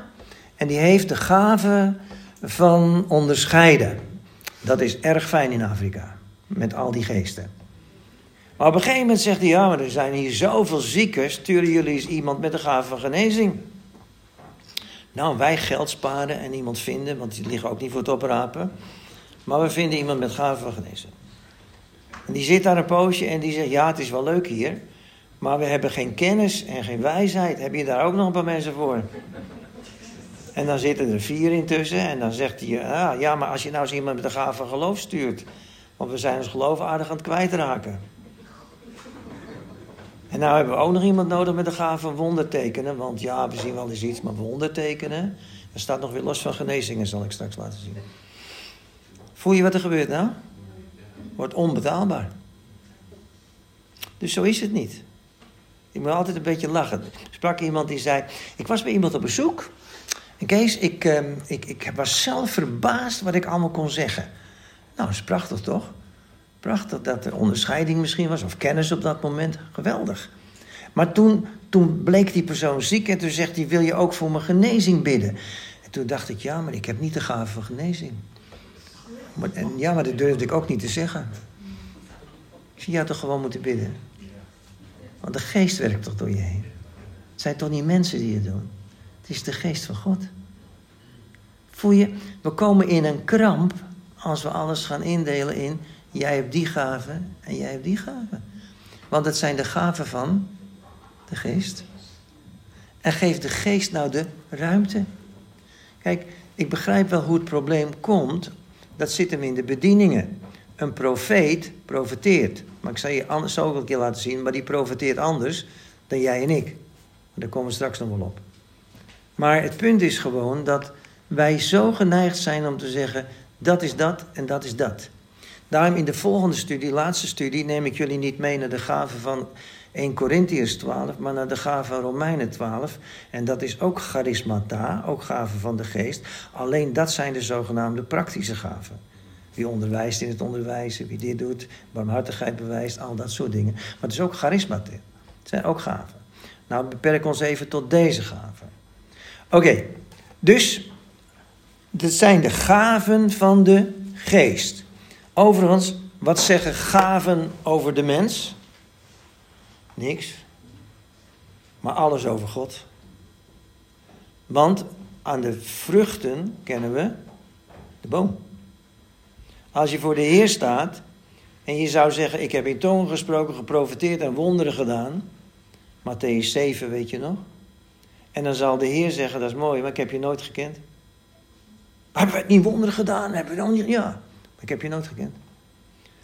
En die heeft de gave van onderscheiden. Dat is erg fijn in Afrika. Met al die geesten. Maar op een gegeven moment zegt hij: Ja, maar er zijn hier zoveel zieken. Sturen jullie eens iemand met de gave van genezing? Nou, wij geld sparen en iemand vinden, want die liggen ook niet voor het oprapen. Maar we vinden iemand met gave van genezing. En die zit daar een poosje en die zegt: Ja, het is wel leuk hier. Maar we hebben geen kennis en geen wijsheid. Heb je daar ook nog een paar mensen voor? En dan zitten er vier intussen. En dan zegt hij: ah, Ja, maar als je nou eens iemand met de gave van geloof stuurt. Want we zijn ons geloof aardig aan het kwijtraken. En nou hebben we ook nog iemand nodig met de gave wondertekenen. Want ja, we zien wel eens iets, maar wondertekenen. Er staat nog weer los van genezingen, zal ik straks laten zien. Voel je wat er gebeurt nou? Wordt onbetaalbaar. Dus zo is het niet. Ik moet altijd een beetje lachen. Er sprak iemand die zei: Ik was bij iemand op bezoek. En Kees, ik, uh, ik, ik was zelf verbaasd wat ik allemaal kon zeggen. Nou, dat is prachtig toch? Prachtig dat er onderscheiding misschien was, of kennis op dat moment. Geweldig. Maar toen, toen bleek die persoon ziek en toen zegt hij: Wil je ook voor mijn genezing bidden? En toen dacht ik: Ja, maar ik heb niet de gave van genezing. Maar, en ja, maar dat durfde ik ook niet te zeggen. Zie: Je had toch gewoon moeten bidden? Want de geest werkt toch door je heen? Het zijn toch niet mensen die het doen? Het is de geest van God. Voel je, we komen in een kramp als we alles gaan indelen in Jij hebt die gave en jij hebt die gave. Want het zijn de gaven van de geest. En geef de geest nou de ruimte. Kijk, ik begrijp wel hoe het probleem komt. Dat zit hem in de bedieningen. Een profeet profeteert. Maar ik zal je anders ook een keer laten zien. Maar die profeteert anders dan jij en ik. Daar komen we straks nog wel op. Maar het punt is gewoon dat wij zo geneigd zijn om te zeggen: dat is dat en dat is dat. Daarom in de volgende studie, laatste studie, neem ik jullie niet mee naar de gave van 1 Corinthians 12, maar naar de gave van Romeinen 12. En dat is ook charismata, ook gaven van de geest. Alleen dat zijn de zogenaamde praktische gaven. Wie onderwijst in het onderwijzen, wie dit doet, barmhartigheid bewijst, al dat soort dingen. Maar het is ook charismata. Het zijn ook gaven. Nou, beperk ons even tot deze gaven. Oké, dus dit zijn de gaven van de geest. Overigens, wat zeggen gaven over de mens? Niks. Maar alles over God. Want aan de vruchten kennen we de boom. Als je voor de Heer staat en je zou zeggen: Ik heb in tongen gesproken, geprofiteerd en wonderen gedaan. Matthäus 7, weet je nog? En dan zal de Heer zeggen: Dat is mooi, maar ik heb je nooit gekend. Hebben we niet wonderen gedaan? Hebben we dan niet? Ja, ik heb je nooit gekend.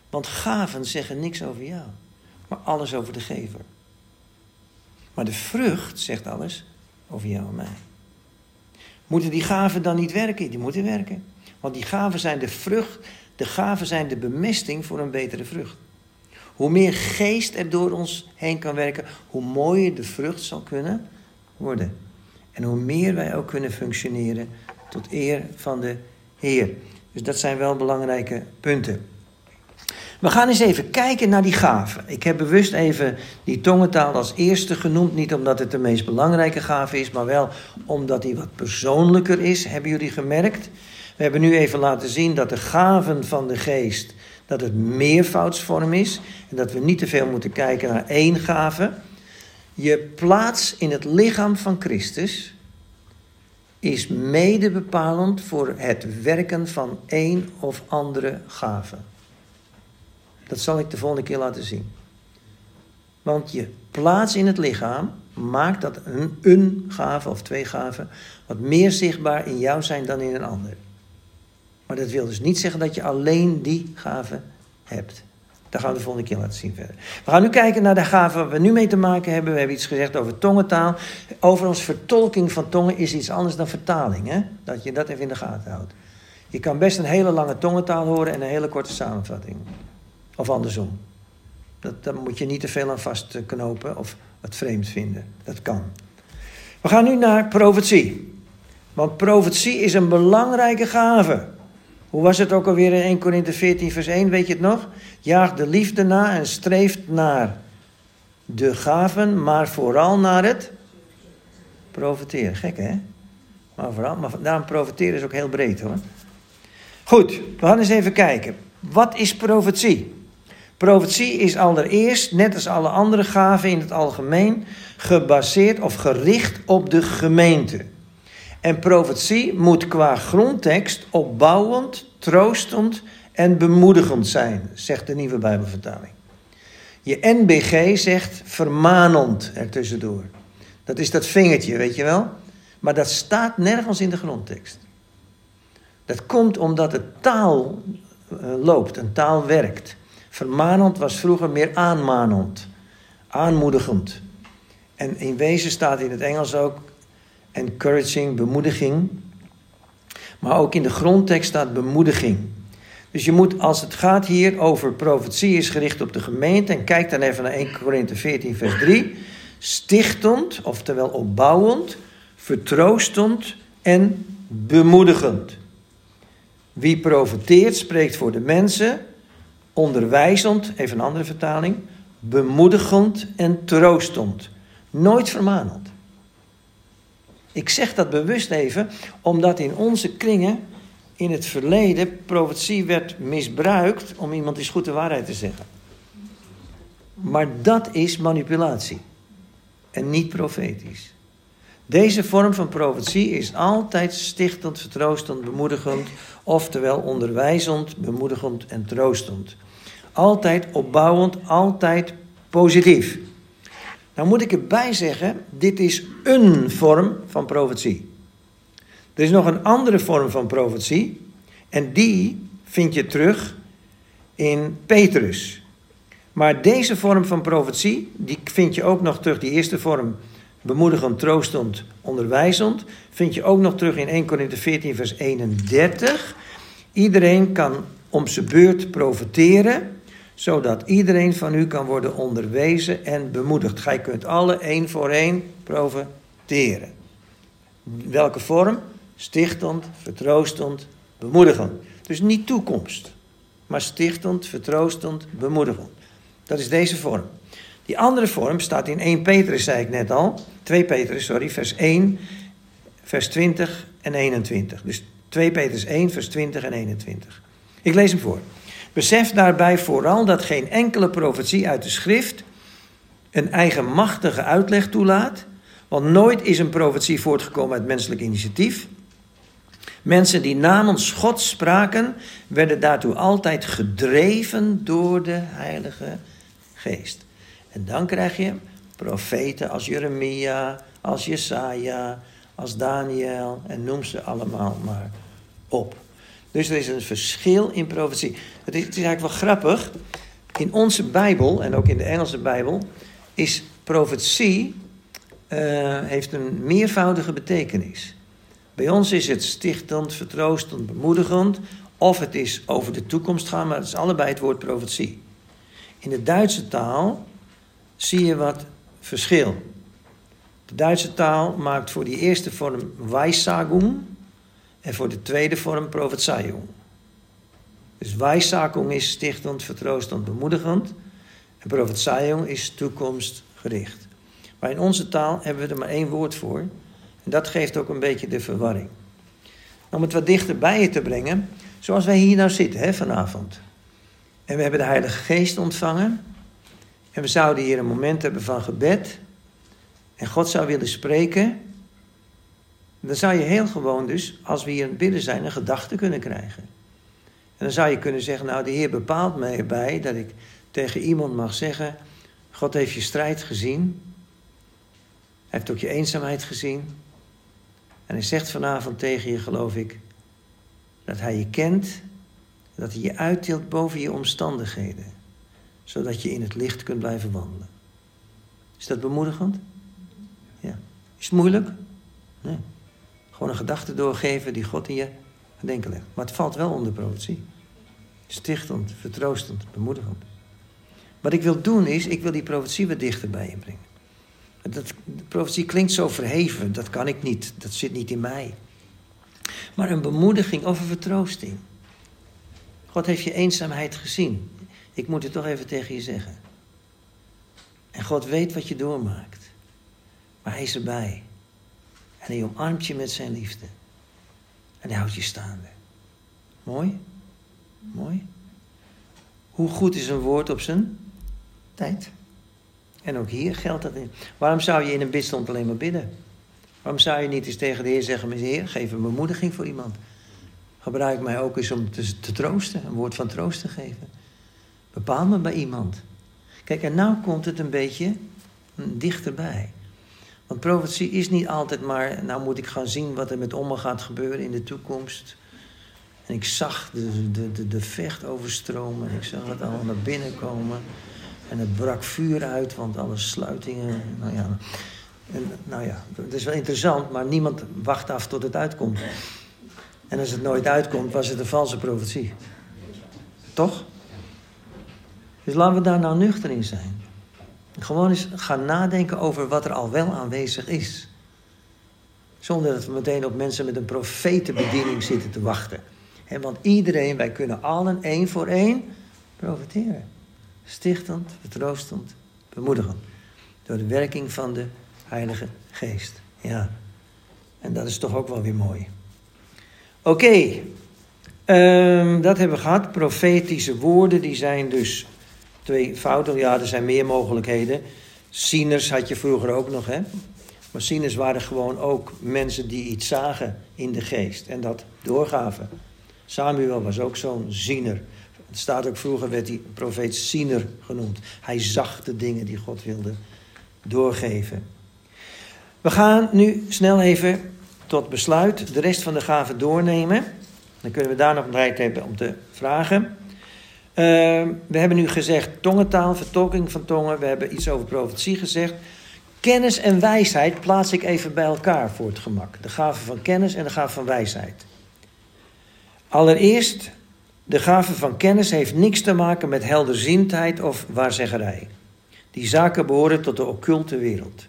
Want gaven zeggen niks over jou, maar alles over de gever. Maar de vrucht zegt alles over jou en mij. Moeten die gaven dan niet werken? Die moeten werken. Want die gaven zijn de vrucht, de gaven zijn de bemesting voor een betere vrucht. Hoe meer geest er door ons heen kan werken, hoe mooier de vrucht zal kunnen worden. En hoe meer wij ook kunnen functioneren tot eer van de Heer. Dus dat zijn wel belangrijke punten. We gaan eens even kijken naar die gaven. Ik heb bewust even die tongentaal als eerste genoemd. Niet omdat het de meest belangrijke gave is, maar wel omdat die wat persoonlijker is. Hebben jullie gemerkt? We hebben nu even laten zien dat de gaven van de geest, dat het meervoudsvorm is. En dat we niet te veel moeten kijken naar één gave. Je plaats in het lichaam van Christus is mede bepalend voor het werken van één of andere gave. Dat zal ik de volgende keer laten zien. Want je plaats in het lichaam maakt dat een, een gave of twee gaven wat meer zichtbaar in jou zijn dan in een ander. Maar dat wil dus niet zeggen dat je alleen die gave hebt. Dat gaan we de volgende keer laten zien verder. We gaan nu kijken naar de gaven waar we nu mee te maken hebben. We hebben iets gezegd over tongentaal. Overigens, vertolking van tongen is iets anders dan vertaling. Hè? Dat je dat even in de gaten houdt. Je kan best een hele lange tongentaal horen en een hele korte samenvatting. Of andersom. Dat, daar moet je niet te veel aan vastknopen of het vreemd vinden. Dat kan. We gaan nu naar profetie. Want profetie is een belangrijke gave. Hoe was het ook alweer in 1 Korinthe 14 vers 1, weet je het nog? Jaag de liefde na en streeft naar de gaven, maar vooral naar het profeteren. Gek hè? Maar vooral, maar daarom profeteren is ook heel breed hoor. Goed, we gaan eens even kijken. Wat is profetie? Profetie is allereerst, net als alle andere gaven in het algemeen, gebaseerd of gericht op de gemeente. En profetie moet qua grondtekst opbouwend, troostend en bemoedigend zijn, zegt de nieuwe Bijbelvertaling. Je NBG zegt vermanend ertussendoor. Dat is dat vingertje, weet je wel? Maar dat staat nergens in de grondtekst. Dat komt omdat de taal uh, loopt, een taal werkt. Vermanend was vroeger meer aanmanend, aanmoedigend. En in wezen staat in het Engels ook encouraging, bemoediging. Maar ook in de grondtekst staat bemoediging. Dus je moet, als het gaat hier over profetie, is gericht op de gemeente. En kijk dan even naar 1 Korinthe 14, vers 3. Stichtend, oftewel opbouwend, vertroostend en bemoedigend. Wie profeteert, spreekt voor de mensen onderwijzend, even een andere vertaling, bemoedigend en troostend. Nooit vermanend. Ik zeg dat bewust even, omdat in onze kringen in het verleden profetie werd misbruikt om iemand eens goed de waarheid te zeggen. Maar dat is manipulatie en niet profetisch. Deze vorm van profetie is altijd stichtend, vertroostend, bemoedigend, oftewel onderwijzend, bemoedigend en troostend. Altijd opbouwend, altijd positief. Nou moet ik erbij zeggen, dit is een vorm van profetie. Er is nog een andere vorm van profetie en die vind je terug in Petrus. Maar deze vorm van profetie, die vind je ook nog terug, die eerste vorm, bemoedigend, troostend, onderwijzend, vind je ook nog terug in 1 Korinthe 14 vers 31. Iedereen kan om zijn beurt profiteren, zodat iedereen van u kan worden onderwezen en bemoedigd. Gij kunt alle één voor één profiteren. Welke vorm? Stichtend, vertroostend, bemoedigend. Dus niet toekomst, maar stichtend, vertroostend, bemoedigend. Dat is deze vorm. Die andere vorm staat in 1 Petrus, zei ik net al. 2 Petrus, sorry, vers 1, vers 20 en 21. Dus 2 Petrus 1, vers 20 en 21. Ik lees hem voor. Besef daarbij vooral dat geen enkele profetie uit de schrift een eigenmachtige uitleg toelaat, want nooit is een profetie voortgekomen uit menselijk initiatief. Mensen die namens God spraken, werden daartoe altijd gedreven door de Heilige Geest. En dan krijg je profeten als Jeremia, als Jesaja, als Daniel en noem ze allemaal maar op. Dus er is een verschil in profetie. Het is, eigenlijk wel grappig. In onze Bijbel, en ook in de Engelse Bijbel, is profetie uh, heeft een meervoudige betekenis. Bij ons is het stichtend, vertroostend, bemoedigend. Of het is over de toekomst gaan, maar het is allebei het woord profetie. In de Duitse taal zie je wat verschil. De Duitse taal maakt voor die eerste vorm Weissagung en voor de tweede vorm Prophezeiung. Dus Weissagung is stichtend, vertroostend, bemoedigend. En Prophezeiung is toekomstgericht. Maar in onze taal hebben we er maar één woord voor. En dat geeft ook een beetje de verwarring. Om het wat dichter bij je te brengen, zoals wij hier nou zitten hè, vanavond. En we hebben de Heilige Geest ontvangen. En we zouden hier een moment hebben van gebed. En God zou willen spreken. Dan zou je heel gewoon dus, als we hier in het zijn, een gedachte kunnen krijgen. En dan zou je kunnen zeggen, nou de Heer bepaalt mij erbij dat ik tegen iemand mag zeggen, God heeft je strijd gezien. Hij heeft ook je eenzaamheid gezien. En hij zegt vanavond tegen je, geloof ik, dat hij je kent, dat hij je uittilt boven je omstandigheden, zodat je in het licht kunt blijven wandelen. Is dat bemoedigend? Ja. Is het moeilijk? Nee. Gewoon een gedachte doorgeven die God in je denken legt. Maar het valt wel onder profetie. Stichtend, vertroostend, bemoedigend. Wat ik wil doen is, ik wil die profetie wat dichter bij je brengen. Dat, de profetie klinkt zo verheven, dat kan ik niet, dat zit niet in mij. Maar een bemoediging of een vertroosting. God heeft je eenzaamheid gezien. Ik moet het toch even tegen je zeggen. En God weet wat je doormaakt. Maar hij is erbij. En hij omarmt je met zijn liefde. En hij houdt je staande. Mooi? Mooi? Hoe goed is een woord op zijn tijd? En ook hier geldt dat in. Waarom zou je in een bidstond alleen maar bidden? Waarom zou je niet eens tegen de Heer zeggen: Heer, geef een bemoediging voor iemand? Gebruik mij ook eens om te, te troosten, een woord van troost te geven. Bepaal me bij iemand. Kijk, en nou komt het een beetje dichterbij. Want profetie is niet altijd maar, nou moet ik gaan zien wat er met me gaat gebeuren in de toekomst. En ik zag de, de, de, de vecht overstromen en ik zag het allemaal naar binnen komen. En het brak vuur uit, want alle sluitingen. Nou ja, en, nou ja, het is wel interessant, maar niemand wacht af tot het uitkomt. En als het nooit uitkomt, was het een valse profetie. Toch? Dus laten we daar nou nuchter in zijn. Gewoon eens gaan nadenken over wat er al wel aanwezig is. Zonder dat we meteen op mensen met een profetenbediening zitten te wachten. want iedereen, wij kunnen allen één voor één profiteren stichtend, vertroostend, bemoedigend. Door de werking van de Heilige Geest. Ja, en dat is toch ook wel weer mooi. Oké, ehm, dat hebben we gehad. Profetische woorden, die zijn dus tweevoudig. Ja, er zijn meer mogelijkheden. Zieners had je vroeger ook nog, hè. Maar zieners waren gewoon ook mensen die iets zagen in de geest en dat doorgaven. Samuel was ook zo'n ziener. Het staat ook vroeger, werd hij profeet Siener genoemd. Hij zag de dingen die God wilde doorgeven. We gaan nu snel even tot besluit de rest van de gaven doornemen. Dan kunnen we daar nog een tijd hebben om te vragen. Uh, we hebben nu gezegd tongentaal, vertolking van tongen. We hebben iets over profetie gezegd. Kennis en wijsheid plaats ik even bij elkaar voor het gemak. De gaven van kennis en de gaven van wijsheid. Allereerst De gave van kennis heeft niks te maken met helderziendheid of waarzeggerij. Die zaken behoren tot de occulte wereld.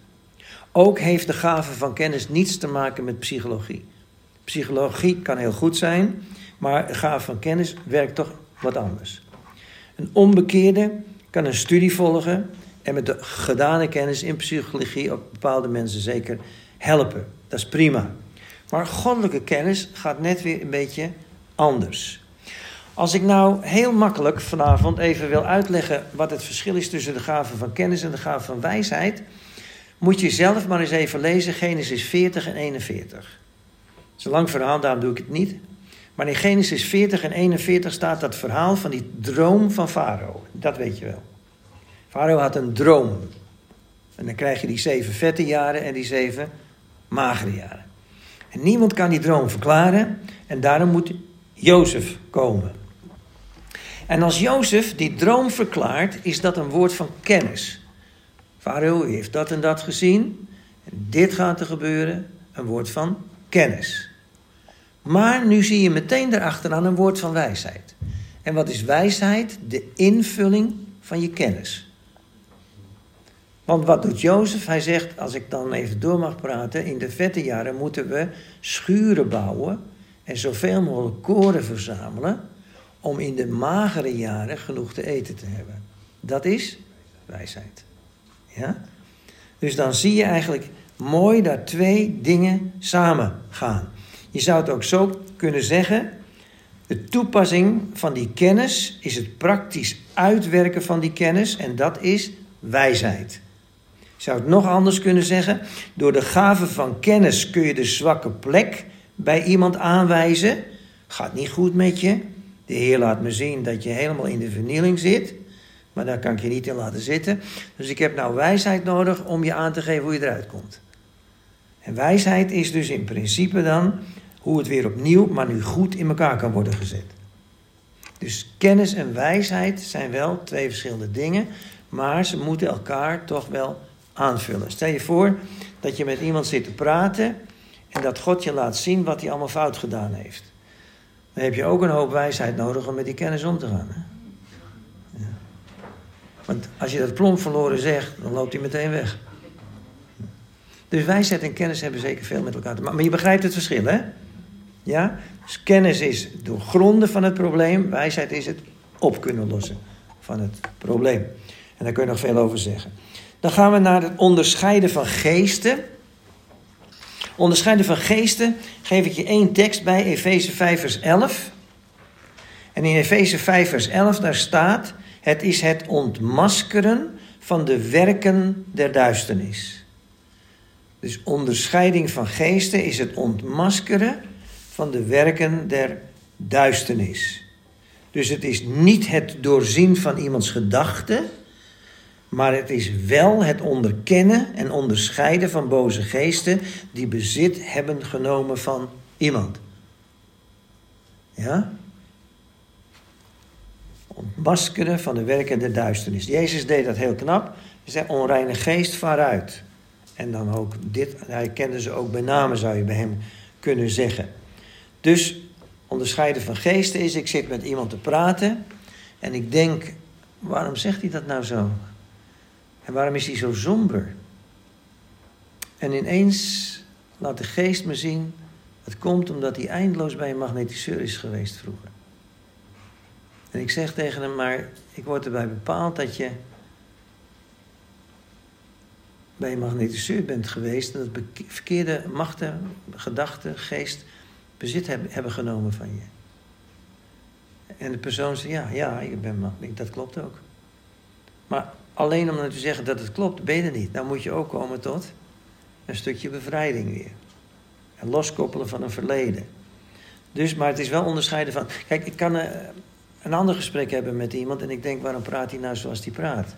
Ook heeft de gave van kennis niets te maken met psychologie. Psychologie kan heel goed zijn, maar de gave van kennis werkt toch wat anders. Een onbekeerde kan een studie volgen en met de gedane kennis in psychologie op bepaalde mensen zeker helpen. Dat is prima. Maar goddelijke kennis gaat net weer een beetje anders. Als ik nou heel makkelijk vanavond even wil uitleggen wat het verschil is tussen de gave van kennis en de gave van wijsheid, moet je zelf maar eens even lezen Genesis 40 en 41. Het is een lang verhaal, daarom doe ik het niet. Maar in Genesis 40 en 41 staat dat verhaal van die droom van Farao. Dat weet je wel. Farao had een droom. En dan krijg je die zeven vette jaren en die zeven magere jaren. En niemand kan die droom verklaren en daarom moet Jozef komen. En als Jozef die droom verklaart, is dat een woord van kennis. Farao heeft dat en dat gezien. En dit gaat er gebeuren. Een woord van kennis. Maar nu zie je meteen erachteraan een woord van wijsheid. En wat is wijsheid? De invulling van je kennis. Want wat doet Jozef? Hij zegt, als ik dan even door mag praten, in de vette jaren moeten we schuren bouwen en zoveel mogelijk koren verzamelen om in de magere jaren genoeg te eten te hebben. Dat is wijsheid. Ja? Dus dan zie je eigenlijk mooi dat twee dingen samen gaan. Je zou het ook zo kunnen zeggen: de toepassing van die kennis is het praktisch uitwerken van die kennis en dat is wijsheid. Je zou het nog anders kunnen zeggen: door de gave van kennis kun je de zwakke plek bij iemand aanwijzen. Gaat niet goed met je. De Heer laat me zien dat je helemaal in de vernieling zit. Maar daar kan ik je niet in laten zitten. Dus ik heb nou wijsheid nodig om je aan te geven hoe je eruit komt. En wijsheid is dus in principe dan hoe het weer opnieuw, maar nu goed in elkaar kan worden gezet. Dus kennis en wijsheid zijn wel twee verschillende dingen, maar ze moeten elkaar toch wel aanvullen. Stel je voor dat je met iemand zit te praten en dat God je laat zien wat hij allemaal fout gedaan heeft. Dan heb je ook een hoop wijsheid nodig om met die kennis om te gaan. Hè? Ja. Want als je dat plomp verloren zegt, dan loopt hij meteen weg. Dus wijsheid en kennis hebben zeker veel met elkaar te maken. Maar je begrijpt het verschil, hè? Ja? Dus kennis is doorgronden van het probleem. Wijsheid is het op kunnen lossen van het probleem. En daar kun je nog veel over zeggen. Dan gaan we naar het onderscheiden van geesten. Onderscheiden van geesten geef ik je één tekst bij, Efeze 5 vers 11. En in Efeze 5 vers 11 daar staat... Het is het ontmaskeren van de werken der duisternis. Dus onderscheiding van geesten is het ontmaskeren van de werken der duisternis. Dus het is niet het doorzien van iemands gedachten, maar het is wel het onderkennen en onderscheiden van boze geesten die bezit hebben genomen van iemand. Ja? Ontmaskeren van de werken der duisternis. Jezus deed dat heel knap. Hij zei: onreine geest, vaar En dan ook dit, hij kende ze ook bij name, zou je bij hem kunnen zeggen. Dus onderscheiden van geesten is, ik zit met iemand te praten en ik denk, waarom zegt hij dat nou zo? En waarom is hij zo somber? En ineens laat de geest me zien, het komt omdat hij eindeloos bij een magnetiseur is geweest vroeger. En ik zeg tegen hem, maar ik word erbij bepaald dat je bij een magnetiseur bent geweest en dat verkeerde machten, gedachten, geest bezit hebben genomen van je. En de persoon zegt, ja, ja, ik ben magneet, dat klopt ook. Maar alleen om dan te zeggen dat het klopt, ben je er niet. Dan moet je ook komen tot een stukje bevrijding weer. En loskoppelen van een verleden. Dus, maar het is wel onderscheiden van... Kijk, ik kan uh, een ander gesprek hebben met iemand... en ik denk, waarom praat hij nou zoals hij praat?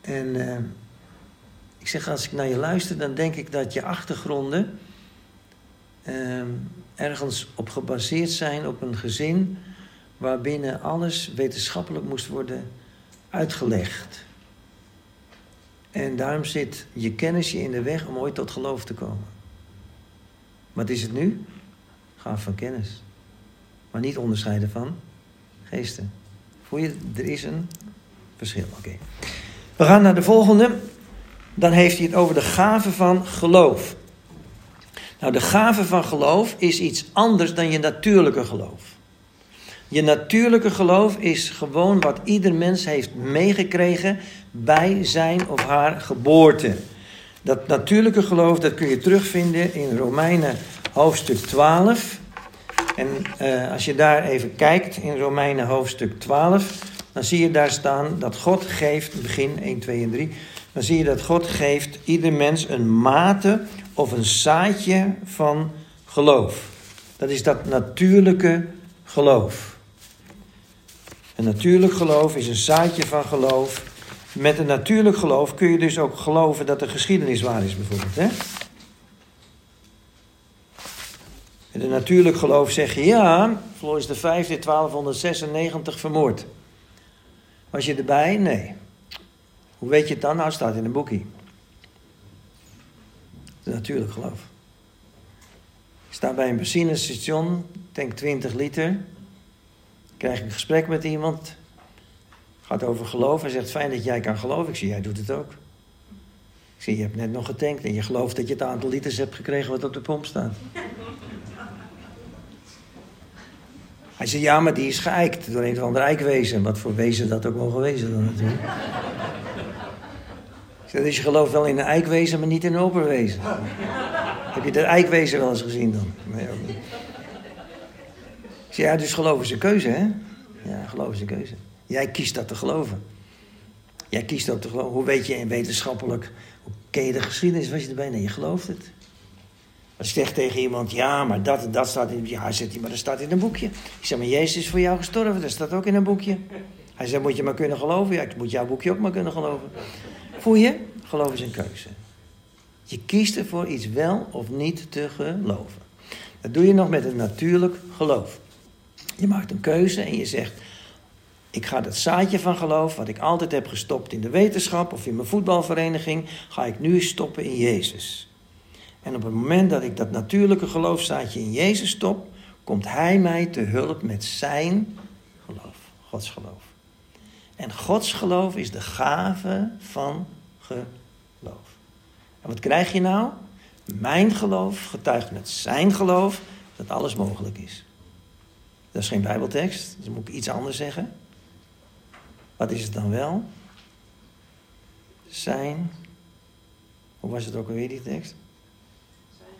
En uh, ik zeg, als ik naar je luister... dan denk ik dat je achtergronden... Uh, ergens op gebaseerd zijn op een gezin... waarbinnen alles wetenschappelijk moest worden uitgelegd. En daarom zit je kennis je in de weg om ooit tot geloof te komen. Wat is het nu? Gaaf van kennis. Maar maar niet onderscheiden van geesten. Voel je, er is een verschil. Oké. We gaan naar de volgende. Dan heeft hij het over de gave van geloof. Nou, de gave van geloof is iets anders dan je natuurlijke geloof. Je natuurlijke geloof is gewoon wat ieder mens heeft meegekregen bij zijn of haar geboorte. Dat natuurlijke geloof, dat kun je terugvinden in Romeinen hoofdstuk 12. En uh, als je daar even kijkt in Romeinen hoofdstuk 12, dan zie je daar staan dat God geeft, begin 1, 2 en 3, dan zie je dat God geeft ieder mens een mate of een zaadje van geloof. Dat is dat natuurlijke geloof. Een natuurlijk geloof is een zaadje van geloof. Met een natuurlijk geloof kun je dus ook geloven dat de geschiedenis waar is, bijvoorbeeld. Hè? Met een natuurlijk geloof zeg je ja, Floris de vijfde 1296 vermoord. Was je erbij? Nee. Hoe weet je het dan? Nou, het staat in een boekje. Natuurlijk geloof. Ik sta bij een benzinestation, tank 20 liter. Krijg ik een gesprek met iemand. Gaat over geloof. Hij zegt: Fijn dat jij kan geloven. Ik zie, jij doet het ook. Ik zie, je hebt net nog getankt en je gelooft dat je het aantal liters hebt gekregen wat op de pomp staat. Hij zei, ja, maar die is geëikt door een of ander eikwezen. Wat voor wezen dat ook wel geweest dan natuurlijk. Zei, dus je gelooft wel in een eikwezen, maar niet in een operwezen. Heb je dat eikwezen wel eens gezien dan? Nee, ook niet. Ik zei, ja, dus geloof is een keuze, hè? Ja, geloof is een keuze. Jij kiest dat te geloven. Jij kiest dat te geloven. Hoe weet je in wetenschappelijk, hoe ken je de geschiedenis? Was je erbij? Nee, je gelooft het. Als je zegt tegen iemand, ja, maar dat en dat staat in... Ja, zegt hij, maar dat staat in een boekje. Ik zeg, maar Jezus is voor jou gestorven, dat staat ook in een boekje. Hij zegt, moet je maar kunnen geloven? Ja, ik moet jouw boekje ook maar kunnen geloven. Geloof is een keuze. Je kiest ervoor iets wel of niet te geloven. Dat doe je nog met een natuurlijk geloof. Je maakt een keuze en je zegt: Ik ga dat zaadje van geloof, wat ik altijd heb gestopt in de wetenschap of in mijn voetbalvereniging, ga ik nu stoppen in Jezus. En op het moment dat ik dat natuurlijke geloofzaadje in Jezus stop, komt Hij mij te hulp met zijn geloof, Gods geloof. En Gods geloof is de gave van geloof. En wat krijg je nou? Mijn geloof getuigt met zijn geloof dat alles mogelijk is. Dat is geen Bijbeltekst, dus moet ik iets anders zeggen. Wat is het dan wel? Zijn. Hoe was het ook alweer die tekst?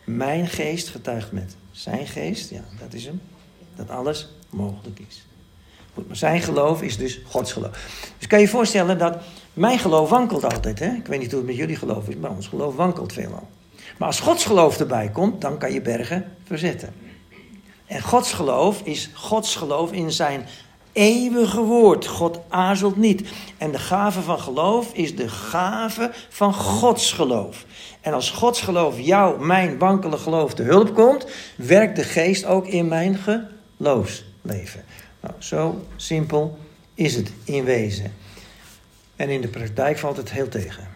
Mijn geest getuigt met zijn geest, ja, dat is hem, dat alles mogelijk is. Zijn geloof is dus Gods geloof. Dus kan je je voorstellen dat mijn geloof wankelt altijd. Hè? Ik weet niet hoe het met jullie geloof is, maar ons geloof wankelt veelal. Maar als Gods geloof erbij komt, dan kan je bergen verzetten. En Gods geloof is Gods geloof in zijn eeuwige woord. God aarzelt niet. En de gave van geloof is de gave van Gods geloof. En als Gods geloof jou, mijn wankele geloof, te hulp komt, werkt de geest ook in mijn geloofsleven. Nou, zo simpel is het in wezen. En in de praktijk valt het heel tegen.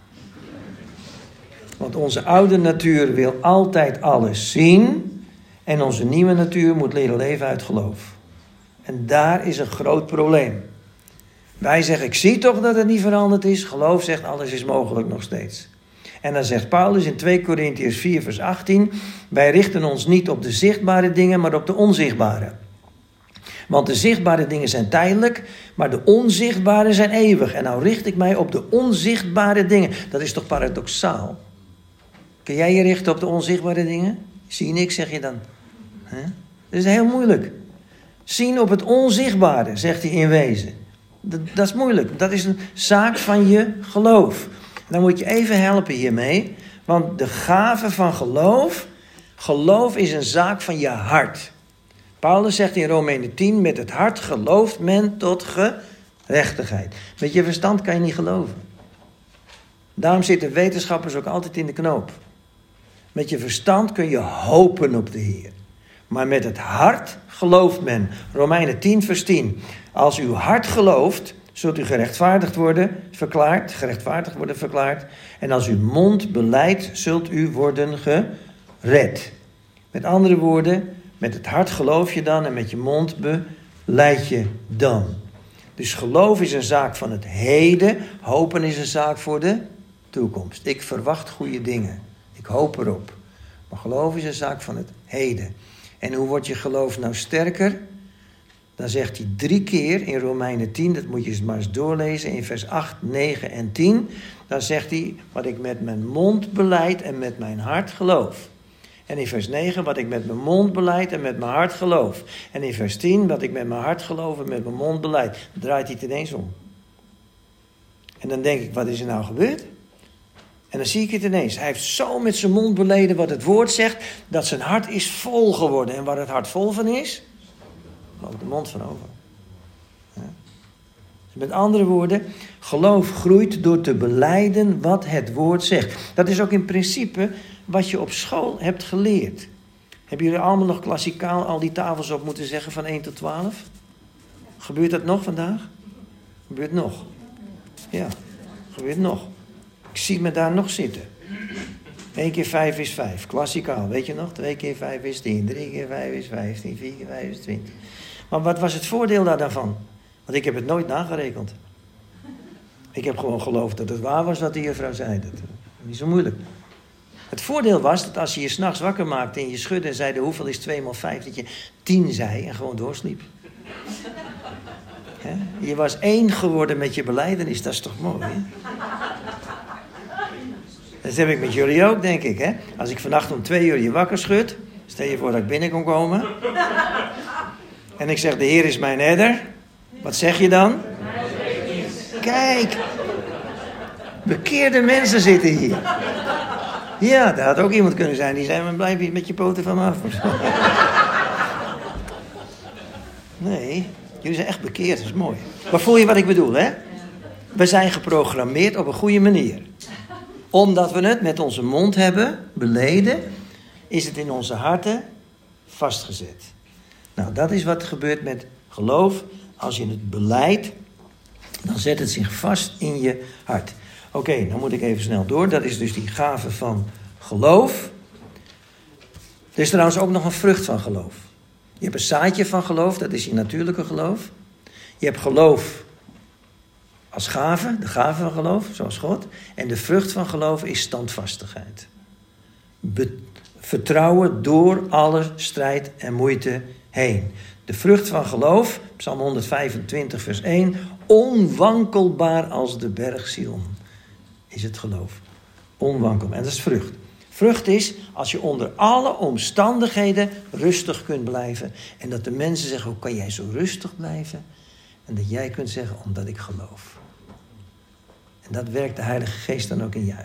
Want onze oude natuur wil altijd alles zien. En onze nieuwe natuur moet leren leven uit geloof. En daar is een groot probleem. Wij zeggen, ik zie toch dat het niet veranderd is. Geloof zegt, alles is mogelijk nog steeds. En dan zegt Paulus in 2 Korintiërs 4, vers 18: Wij richten ons niet op de zichtbare dingen, maar op de onzichtbare. Want de zichtbare dingen zijn tijdelijk, maar de onzichtbare zijn eeuwig. En nou richt ik mij op de onzichtbare dingen. Dat is toch paradoxaal? Kun jij je richten op de onzichtbare dingen? Zie niks, zeg je dan. Dat is heel moeilijk. Zien op het onzichtbare, zegt hij in wezen. Dat, dat is moeilijk. Dat is een zaak van je geloof. Dan moet je even helpen hiermee. Want de gave van geloof, geloof is een zaak van je hart. Paulus zegt in Romeinen 10, met het hart gelooft men tot gerechtigheid. Met je verstand kan je niet geloven. Daarom zitten wetenschappers ook altijd in de knoop. Met je verstand kun je hopen op de Heer. Maar met het hart gelooft men. Romeinen 10, vers 10. Als uw hart gelooft, zult u gerechtvaardigd worden, verklaard, gerechtvaardigd worden verklaard. En als uw mond beleidt, zult u worden gered. Met andere woorden, Met het hart geloof je dan en met je mond beleid je dan. Dus geloof is een zaak van het heden, hopen is een zaak voor de toekomst. Ik verwacht goede dingen. Ik hoop erop. Maar geloof is een zaak van het heden. En hoe wordt je geloof nou sterker? Dan zegt hij drie keer in Romeinen 10, dat moet je eens maar eens doorlezen, in vers 8, 9 en 10. Dan zegt hij, wat ik met mijn mond beleid en met mijn hart geloof. En in vers 9, wat ik met mijn mond beleid en met mijn hart geloof. En in vers 10, wat ik met mijn hart geloof en met mijn mond beleid. draait hij het ineens om. En dan denk ik, wat is er nou gebeurd? En dan zie ik het ineens. Hij heeft zo met zijn mond beleden wat het woord zegt, dat zijn hart is vol geworden. En waar het hart vol van is, loopt de mond van over. Dus met andere woorden, geloof groeit door te beleiden wat het woord zegt. Dat is ook in principe wat je op school hebt geleerd. Hebben jullie allemaal nog klassikaal al die tafels op moeten zeggen van 1 tot 12? Gebeurt dat nog vandaag? Gebeurt nog. Ja, gebeurt nog. Ik zie me daar nog zitten. 1 keer 5 is 5, klassikaal, weet je nog? 2 keer 5 is 10, 3 keer 5 is 15, 4 keer 5 is 20. Maar wat was het voordeel daar daarvan? Want ik heb het nooit nagerekend. Ik heb gewoon geloofd dat het waar was wat de juffrouw zei. Dat, niet zo moeilijk. Het voordeel was dat als je je s'nachts wakker maakte en je schudde en zei hoeveel is 2 maal 5, dat je 10 zei en gewoon doorsliep. Je was één geworden met je beleidenis, dat is toch mooi? Dat heb ik met jullie ook, denk ik. Hè? Als ik vannacht om twee uur je wakker schud, stel je voor dat ik binnen kon komen. En ik zeg, de Heer is mijn herder. Wat zeg je dan? Kijk, bekeerde mensen zitten hier. Ja, daar had ook iemand kunnen zijn die zei, maar blijf met je poten van af. Nee, jullie zijn echt bekeerd, dat is mooi. Maar voel je wat ik bedoel, hè? We zijn geprogrammeerd op een goede manier. Omdat we het met onze mond hebben beleden, is het in onze harten vastgezet. Nou, dat is wat gebeurt met geloof. Als je het beleidt, dan zet het zich vast in je hart. Oké, dan moet ik even snel door. Dat is dus die gave van geloof. Er is trouwens ook nog een vrucht van geloof. Je hebt een zaadje van geloof, dat is je natuurlijke geloof. Je hebt geloof als gave, de gave van geloof, zoals God. En de vrucht van geloof is standvastigheid. vertrouwen door alle strijd en moeite heen. De vrucht van geloof, Psalm 125, vers 1, onwankelbaar als de berg Sion, is het geloof. Onwankelbaar. En dat is vrucht. Vrucht is als je onder alle omstandigheden rustig kunt blijven. En dat de mensen zeggen, hoe kan jij zo rustig blijven? En dat jij kunt zeggen, omdat ik geloof. En dat werkt de Heilige Geest dan ook in jou.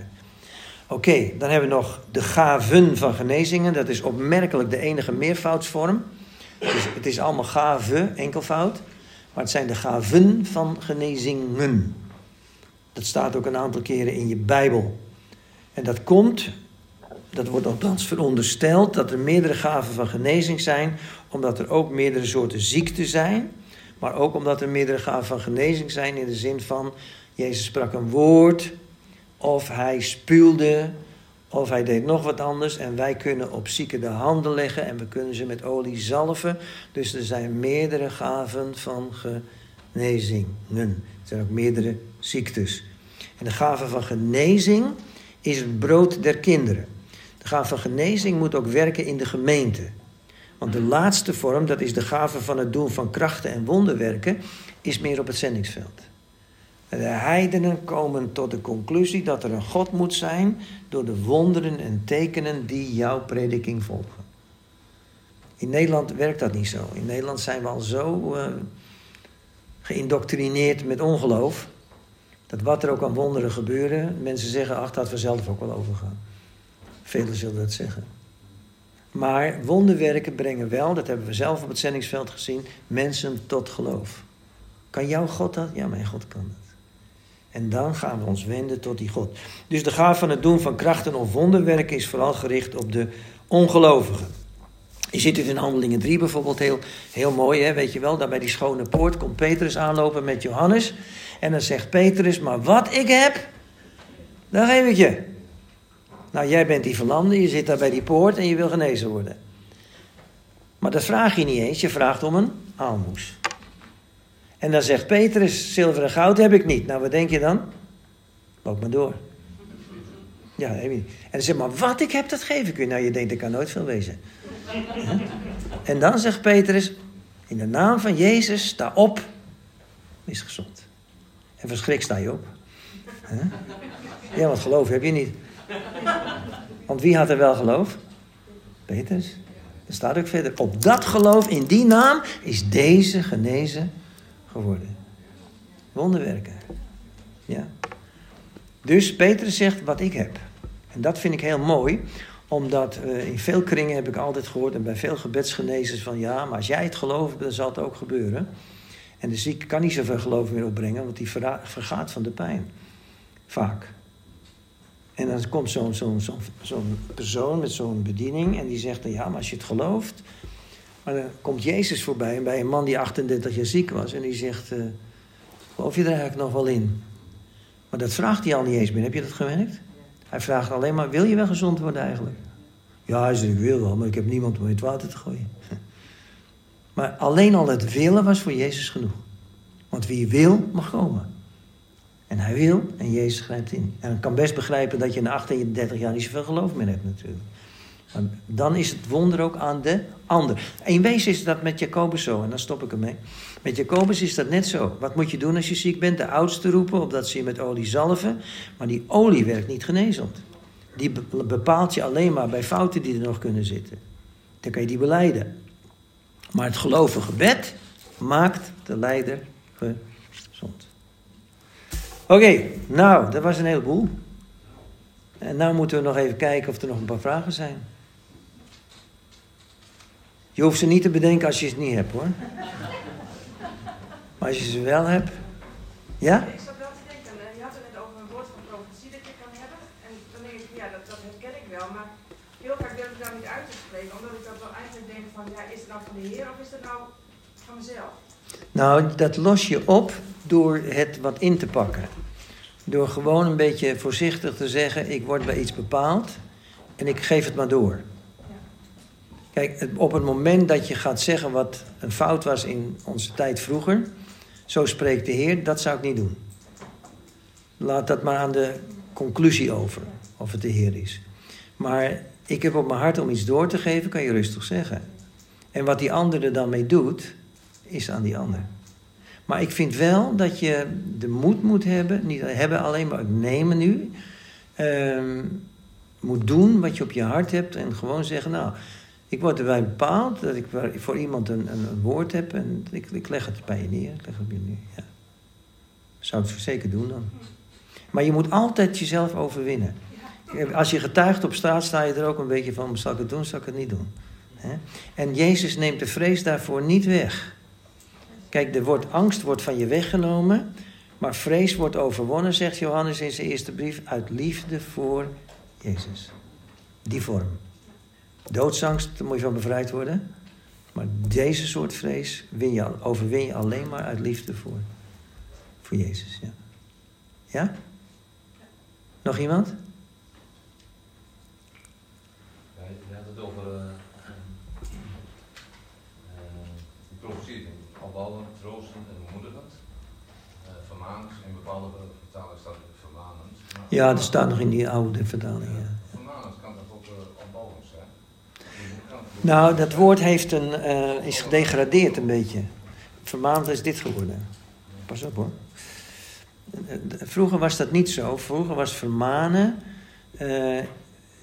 Oké, dan hebben we nog de gaven van genezingen. Dat is opmerkelijk de enige meervoudsvorm. Dus het is allemaal gave, enkelvoud. Maar het zijn de gaven van genezingen. Dat staat ook een aantal keren in je Bijbel. En dat komt, dat wordt althans verondersteld, dat er meerdere gaven van genezing zijn, omdat er ook meerdere soorten ziekten zijn. Maar ook omdat er meerdere gaven van genezing zijn in de zin van, Jezus sprak een woord, of hij spuwde, of hij deed nog wat anders en wij kunnen op zieken de handen leggen en we kunnen ze met olie zalven. Dus er zijn meerdere gaven van genezingen. Er zijn ook meerdere ziektes. En de gave van genezing is het brood der kinderen. De gave van genezing moet ook werken in de gemeente. Want de laatste vorm, dat is de gave van het doen van krachten en wonderwerken, is meer op het zendingsveld. De heidenen komen tot de conclusie dat er een God moet zijn door de wonderen en tekenen die jouw prediking volgen. In Nederland werkt dat niet zo. In Nederland zijn we al zo uh, geïndoctrineerd met ongeloof. Dat wat er ook aan wonderen gebeuren, mensen zeggen, ach, dat we zelf ook wel overgaan. Velen zullen dat zeggen. Maar wonderwerken brengen wel, dat hebben we zelf op het zendingsveld gezien, mensen tot geloof. Kan jouw God dat? Ja, mijn God kan dat. En dan gaan we ons wenden tot die God. Dus de gaaf van het doen van krachten of wonderwerken is vooral gericht op de ongelovigen. Je ziet het in Handelingen 3 bijvoorbeeld heel, heel mooi, hè? weet je wel. Daar bij die schone poort komt Petrus aanlopen met Johannes. En dan zegt Petrus, maar wat ik heb, dan geef ik je. Nou, jij bent die verlamde, je zit daar bij die poort en je wil genezen worden. Maar dat vraag je niet eens, je vraagt om een aalmoes. En dan zegt Petrus, zilver en goud heb ik niet. Nou, wat denk je dan? Loop maar door. Ja, heb je niet. En dan zegt maar, wat ik heb, dat geef ik u. Nou, je denkt, er kan nooit veel wezen. En dan zegt Petrus, in de naam van Jezus, sta op, is gezond. En verschrik sta je op. Ja, want geloof heb je niet. Want wie had er wel geloof? Petrus. Er staat ook verder. Op dat geloof, in die naam, is deze genezen geworden. Wonderwerken. Ja. Dus Petrus zegt wat ik heb. En dat vind ik heel mooi, omdat uh, in veel kringen heb ik altijd gehoord en bij veel gebedsgenezers van ja, maar als jij het gelooft, dan zal het ook gebeuren. En de zieke kan niet zoveel geloof meer opbrengen, want die vergaat van de pijn. Vaak. En dan komt zo'n persoon met zo'n bediening en die zegt dan ja, maar als je het gelooft. Maar dan komt Jezus voorbij bij een man die 38 jaar ziek was en die zegt, uh, geloof je er eigenlijk nog wel in? Maar dat vraagt hij al niet eens meer. Heb je dat gemerkt? Hij vraagt alleen maar, wil je wel gezond worden eigenlijk? Ja, hij zegt, ik wil wel, maar ik heb niemand om in het water te gooien. Maar alleen al het willen was voor Jezus genoeg. Want wie wil, mag komen. En hij wil en Jezus grijpt in. En ik kan best begrijpen dat je na 38 jaar niet zoveel geloof meer hebt natuurlijk. Maar dan is het wonder ook aan de ander. In wezen is dat met Jacobus zo, en dan stop ik ermee. Met Jacobus is dat net zo. Wat moet je doen als je ziek bent? De oudste roepen, opdat ze je met olie zalven. Maar die olie werkt niet genezend. Die bepaalt je alleen maar bij fouten die er nog kunnen zitten. Dan kan je die beleiden. Maar het gelovige gebed maakt de leider gezond. Oké, nou, dat was een heleboel. En nu moeten we nog even kijken of er nog een paar vragen zijn. Je hoeft ze niet te bedenken als je ze niet hebt hoor. Maar als je ze wel hebt. Ja? Ik zat wel te denken, je had het net over een woord van profetie dat je kan hebben. En dan denk ik, ja, dat, dat herken ik wel. Maar heel vaak durf ik daar niet uit te spreken. Omdat ik dat wel eigenlijk denk van, ja, is het nou van de Heer of is het nou van mezelf? Nou, dat los je op door het wat in te pakken. Door gewoon een beetje voorzichtig te zeggen: ik word bij iets bepaald en ik geef het maar door. Kijk, op het moment dat je gaat zeggen wat een fout was in onze tijd vroeger, zo spreekt de Heer, dat zou ik niet doen. Laat dat maar aan de conclusie over, of het de Heer is. Maar ik heb op mijn hart om iets door te geven, kan je rustig zeggen. En wat die ander er dan mee doet, is aan die ander. Maar ik vind wel dat je de moed moet hebben, niet hebben alleen, maar nemen nu. Uh, moet doen wat je op je hart hebt en gewoon zeggen, nou, ik word erbij bepaald dat ik voor iemand een, een, woord heb en ik, ik, leg het bij je neer. Ik leg het bij je neer, ja. Zou het zeker doen dan. Maar je moet altijd jezelf overwinnen. Als je getuigt op straat, sta je er ook een beetje van: zal ik het doen, zal ik het niet doen? En Jezus neemt de vrees daarvoor niet weg. Kijk, de woord angst wordt van je weggenomen, maar vrees wordt overwonnen, zegt Johannes in zijn eerste brief, uit liefde voor Jezus. Die vorm. Doodsangst, daar moet je van bevrijd worden. Maar deze soort vrees win je, overwin je alleen maar uit liefde voor, voor Jezus. Ja? ja? Nog iemand? Je had het over profetie, opbouwen, troosten en bemoedigend. Uh, vermanend, in bepaalde vertalingen staat het vermanend. Ja, dat staat nog in die oude vertaling. Ja. Nou, dat woord heeft een, uh, is gedegradeerd een beetje. Vermaand is dit geworden. Pas op hoor. Vroeger was dat niet zo. Vroeger was vermanen uh,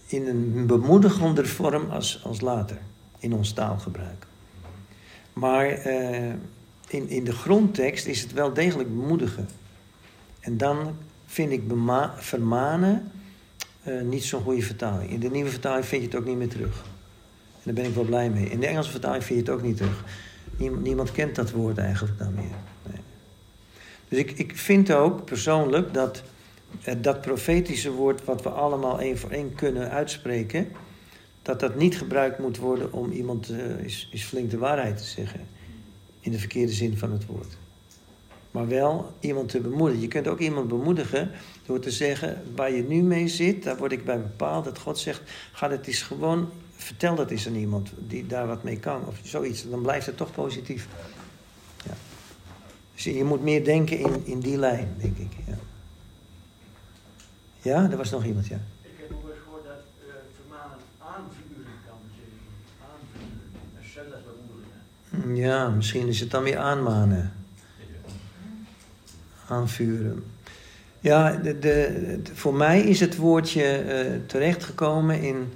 in een bemoedigender vorm als, als later. In ons taalgebruik. Maar uh, in, in de grondtekst is het wel degelijk bemoedigen. En dan vind ik vermanen niet zo'n goede vertaling. In de nieuwe vertaling vind je het ook niet meer terug daar ben ik wel blij mee. In de Engelse vertaling vind je het ook niet terug. Niemand, niemand kent dat woord eigenlijk dan meer. Nee. Dus ik, ik vind ook persoonlijk dat eh, dat profetische woord wat we allemaal één voor één kunnen uitspreken, dat dat niet gebruikt moet worden om iemand uh, is, is flink de waarheid te zeggen. In de verkeerde zin van het woord. Maar wel iemand te bemoedigen. Je kunt ook iemand bemoedigen door te zeggen: waar je nu mee zit, daar word ik bij bepaald. Dat God zegt: ga het eens gewoon, vertel dat eens aan iemand die daar wat mee kan. Of zoiets. Dan blijft het toch positief. Ja. Dus je moet meer denken in, in die lijn, denk ik. Ja. ja, er was nog iemand, ja. Ik heb ook eens gehoord dat uh, vermanen aanvuren kan betekenen. Aanvuren. En zelfs bemoedigen. Ja, misschien is het dan weer aanmanen. Aanvuren. Ja, de, de, voor mij is het woordje uh, terechtgekomen in,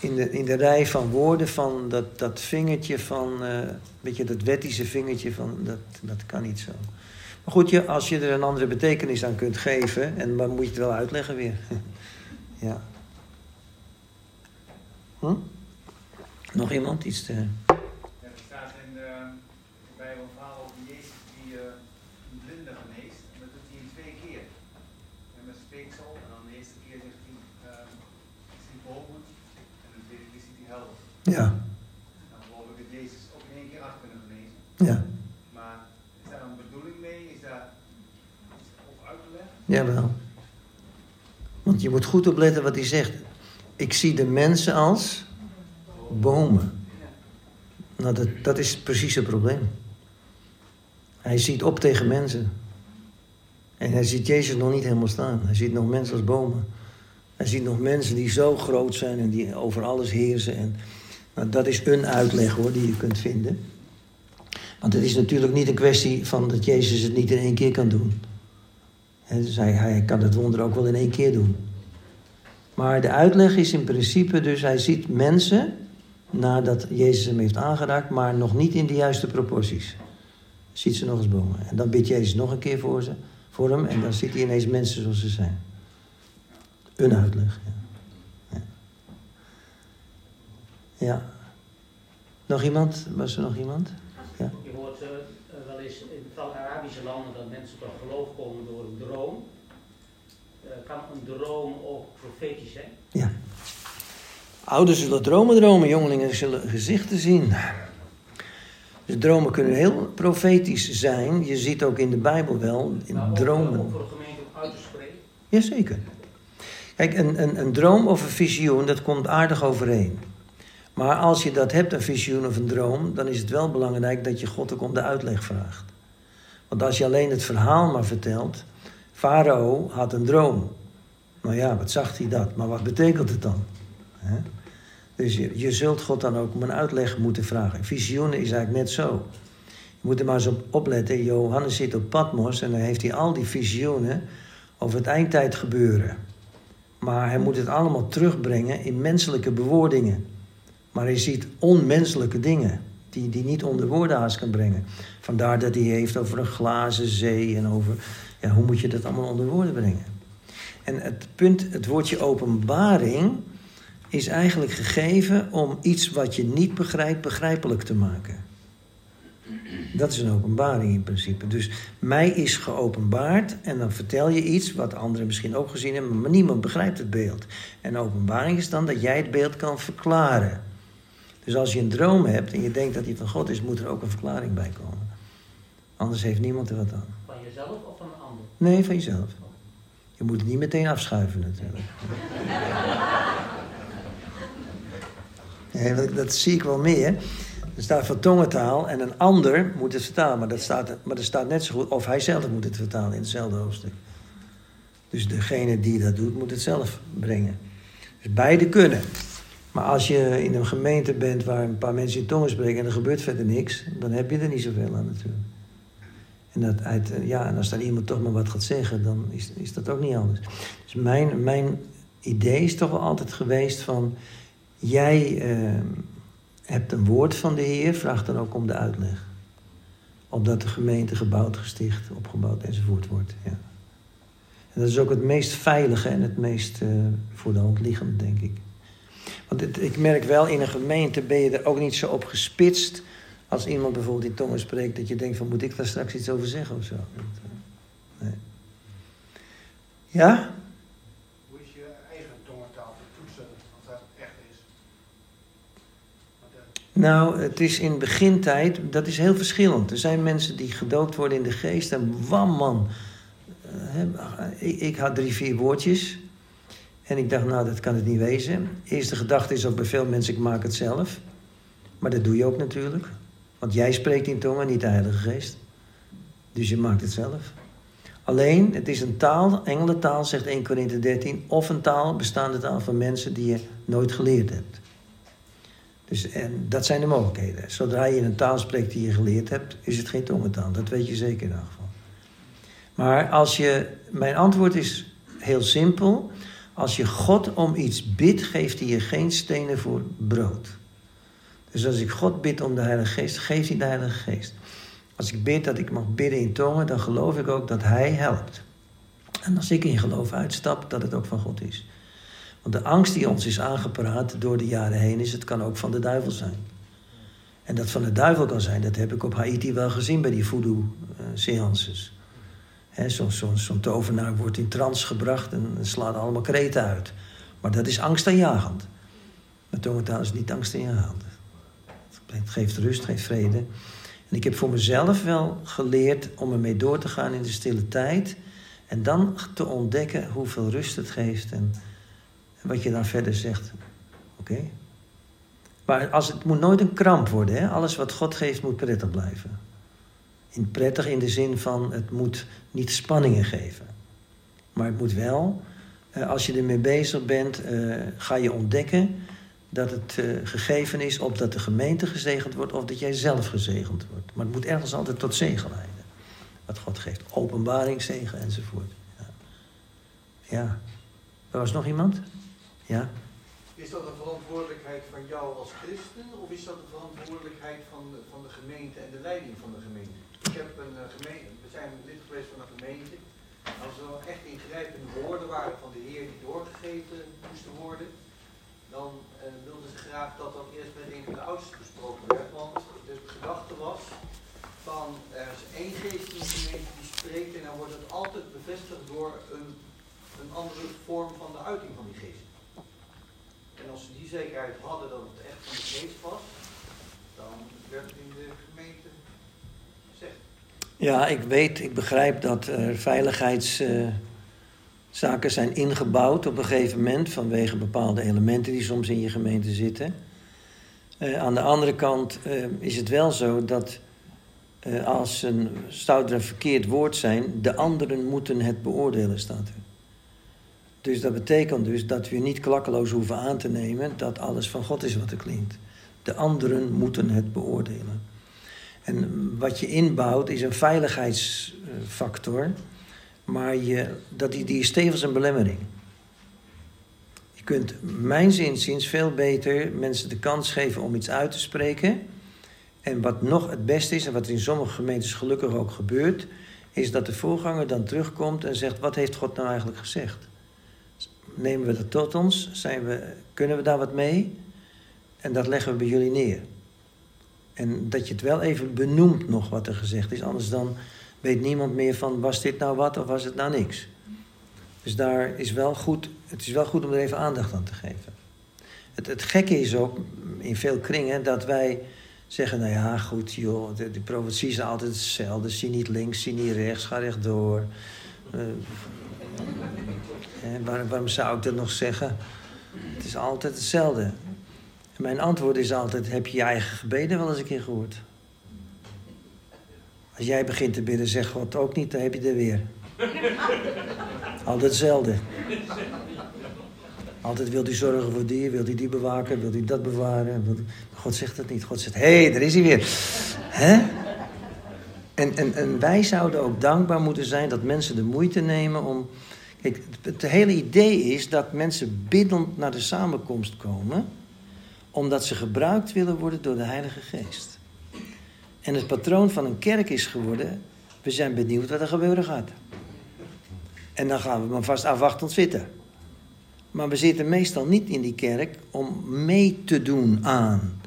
in, de, in de rij van woorden van dat, dat vingertje van, uh, weet je, dat wettische vingertje van, dat, dat kan niet zo. Maar goed, je, als je er een andere betekenis aan kunt geven, en dan moet je het wel uitleggen weer. ja. Hm? Nog iemand iets te... Ja, er staat in de Bijbel een verhaal over Jezus die uh, een blinde geneest. En dat doet hij in twee keer. En met speeksel. En dan de eerste keer zegt hij, uh, is hij boven. En de tweede keer ziet hij helder. Ja. Dan geloof ik dat Jezus ook in één keer af kunnen genezen. Ja. Maar is daar een bedoeling mee? Is daar iets over uit te leggen? Jawel. Want je moet goed opletten wat hij zegt. Ik zie de mensen als bomen. Nou, dat, dat is precies het probleem. Hij ziet op tegen mensen. En hij ziet Jezus nog niet helemaal staan. Hij ziet nog mensen als bomen. Hij ziet nog mensen die zo groot zijn en die over alles heersen. En, nou, dat is een uitleg hoor, die je kunt vinden. Want het is natuurlijk niet een kwestie van dat Jezus het niet in één keer kan doen. Dus hij, hij kan het wonder ook wel in één keer doen. Maar de uitleg is in principe dus, hij ziet mensen nadat Jezus hem heeft aangeraakt, maar nog niet in de juiste proporties. Ziet ze nog eens bomen. En dan bidt Jezus nog een keer voor, ze, voor hem en dan ziet hij ineens mensen zoals ze zijn. Een uitleg. Ja. Ja. Nog iemand? Was er nog iemand? Ja. Je hoort uh, wel eens in vooral Arabische landen dat mensen tot geloof komen door een droom. Uh, kan een droom ook profetisch zijn? Ja. Ouders zullen dromen dromen, jongelingen zullen gezichten zien. Dus dromen kunnen heel profetisch zijn. Je ziet ook in de Bijbel wel, in maar ook, dromen. Ook voor de gemeente om uit te spreken? Jazeker. Kijk, een, een, een droom of een visioen, dat komt aardig overeen. Maar als je dat hebt, een visioen of een droom, dan is het wel belangrijk dat je God ook om de uitleg vraagt. Want als je alleen het verhaal maar vertelt, Farao had een droom. Nou ja, wat zag hij dat? Maar wat betekent het dan? Dus je, je, zult God dan ook om een uitleg moeten vragen. Visioenen is eigenlijk net zo. Je moet er maar eens op opletten. Johannes zit op Patmos en dan heeft hij al die visioenen over het eindtijd gebeuren. Maar hij moet het allemaal terugbrengen in menselijke bewoordingen. Maar hij ziet onmenselijke dingen die hij niet onder woorden haast kan brengen. Vandaar dat hij heeft over een glazen zee en over ja, hoe moet je dat allemaal onder woorden brengen. En het punt, het woordje openbaring is eigenlijk gegeven om iets wat je niet begrijpt begrijpelijk te maken. Dat is een openbaring in principe. Dus mij is geopenbaard en dan vertel je iets wat anderen misschien ook gezien hebben, maar niemand begrijpt het beeld. En openbaring is dan dat jij het beeld kan verklaren. Dus als je een droom hebt en je denkt dat die van God is, moet er ook een verklaring bij komen. Anders heeft niemand er wat aan. Van jezelf of van een ander? Nee, van jezelf. Je moet het niet meteen afschuiven natuurlijk. Dat, dat, zie ik wel meer. Er staat van tongentaal en een ander moet het vertalen. Maar, dat staat, maar er staat net zo goed, of hij zelf moet het vertalen in hetzelfde hoofdstuk. Dus degene die dat doet, moet het zelf brengen. Dus beide kunnen. Maar als je in een gemeente bent waar een paar mensen in tongen spreken en er gebeurt verder niks, dan heb je er niet zoveel aan natuurlijk. En, dat uit, ja, en als daar iemand toch maar wat gaat zeggen, dan is, is dat ook niet anders. Dus mijn, mijn idee is toch wel altijd geweest van... Jij eh, hebt een woord van de Heer, vraag dan ook om de uitleg. Opdat de gemeente gebouwd, gesticht, opgebouwd enzovoort wordt. Ja. En dat is ook het meest veilige en het meest uh, voor de hand liggende, denk ik. Want het, ik merk wel, in een gemeente ben je er ook niet zo op gespitst... als iemand bijvoorbeeld in tongen spreekt... dat je denkt van, moet ik daar straks iets over zeggen of zo? Nee. Ja? Hoe is je eigen tongentaal te toetsen, als dat echt is? Nou, het is in begintijd, dat is heel verschillend. Er zijn mensen die gedoopt worden in de geest en wam man. Eh, ik, ik had drie, vier woordjes. En ik dacht, nou, dat kan het niet wezen. Eerste gedachte is ook bij veel mensen, ik maak het zelf. Maar dat doe je ook natuurlijk. Want jij spreekt in tongen, niet de Heilige Geest. Dus je maakt het zelf. Alleen, het is een taal, engelentaal, zegt 1 Korinthe 13, of een taal, bestaande taal van mensen die je nooit geleerd hebt. Dus en dat zijn de mogelijkheden. Zodra je een taal spreekt die je geleerd hebt, is het geen tongentaal. Dat weet je zeker in ieder geval. Maar als je, mijn antwoord is heel simpel. Als je God om iets bidt, geeft hij je geen stenen voor brood. Dus als ik God bid om de Heilige Geest, geeft hij de Heilige Geest. Als ik bid dat ik mag bidden in tongen, dan geloof ik ook dat Hij helpt. En als ik in geloof uitstap, dat het ook van God is. Want de angst die ons is aangepraat door de jaren heen, is het kan ook van de duivel zijn. En dat van de duivel kan zijn, dat heb ik op Haiti wel gezien bij die voodoo-seances. Zo'n zo, zo tovenaar wordt in trance gebracht en slaat allemaal kreten uit. Maar dat is angstaanjagend. Maar tongentaal is niet angstaanjagend. Het geeft rust, het geeft vrede. En ik heb voor mezelf wel geleerd om ermee door te gaan in de stille tijd. En dan te ontdekken hoeveel rust het geeft en wat je dan verder zegt. Oké? Maar als het moet nooit een kramp worden. Hè? Alles wat God geeft moet prettig blijven. In prettig in de zin van het moet niet spanningen geven. Maar het moet wel, eh, als je ermee bezig bent, eh, ga je ontdekken dat het uh, gegeven is opdat de gemeente gezegend wordt of dat jij zelf gezegend wordt. Maar het moet ergens altijd tot zegen leiden. Wat God geeft. Openbaring, zegen enzovoort. Ja. ja. Er was nog iemand? Ja? Is dat een verantwoordelijkheid van jou als christen of is dat een verantwoordelijkheid van de, van de gemeente en de leiding van de gemeente? Heb een uh, gemeente, we zijn lid geweest van een gemeente. Als er echt ingrijpende woorden waren van de Heer die doorgegeven moesten worden, dan uh, wilden ze graag dat dat eerst met een van de oudsten besproken werd. Want de gedachte was van er is één geest in de gemeente die spreekt en dan wordt het altijd bevestigd door een, een andere vorm van de uiting van die geest. En als ze die zekerheid hadden dat het echt van de geest was, dan werd het in de gemeente. Ja, ik weet, ik begrijp dat er veiligheids. Uh Zaken zijn ingebouwd op een gegeven moment vanwege bepaalde elementen die soms in je gemeente zitten. Uh, aan de andere kant uh, is het wel zo dat als een zou een verkeerd woord zijn, de anderen moeten het beoordelen, staat er. Dus dat betekent dus dat we niet klakkeloos hoeven aan te nemen dat alles van God is wat er klinkt. De anderen moeten het beoordelen. En wat je inbouwt is een veiligheidsfactor maar je, dat die, die is tevens een belemmering. Je kunt, mijn zinziens, veel beter mensen de kans geven om iets uit te spreken. En wat nog het beste is, en wat in sommige gemeentes gelukkig ook gebeurt, is dat de voorganger dan terugkomt en zegt: Wat heeft God nou eigenlijk gezegd? Nemen we dat tot ons? Zijn we, kunnen we daar wat mee? En dat leggen we bij jullie neer. En dat je het wel even benoemt nog wat er gezegd is, anders dan weet niemand meer van was dit nou wat of was het nou niks. Dus daar is wel goed, het is wel goed om er even aandacht aan te geven. Het, het gekke is ook in veel kringen dat wij zeggen, nou ja, goed joh, de, die profetie is altijd hetzelfde. Zie niet links, zie niet rechts, ga rechtdoor. Uh, waarom zou ik dat nog zeggen? Het is altijd hetzelfde. Mijn antwoord is altijd, heb je je eigen gebeden wel eens een keer gehoord? Als jij begint te bidden, zegt God ook niet, dan heb je er weer. Altijd hetzelfde. Altijd wil hij zorgen voor die, wil hij die bewaken, wil hij dat bewaren. God zegt dat niet. God zegt, hé, hey, daar is hij weer. Hè? En, en, en wij zouden ook dankbaar moeten zijn dat mensen de moeite nemen om... Kijk, het, het hele idee is dat mensen biddend naar de samenkomst komen... omdat ze gebruikt willen worden door de Heilige Geest. En het patroon van een kerk is geworden, we zijn benieuwd wat er gebeuren gaat. En dan gaan we maar vast afwachtend zitten. Maar we zitten meestal niet in die kerk om mee te doen aan.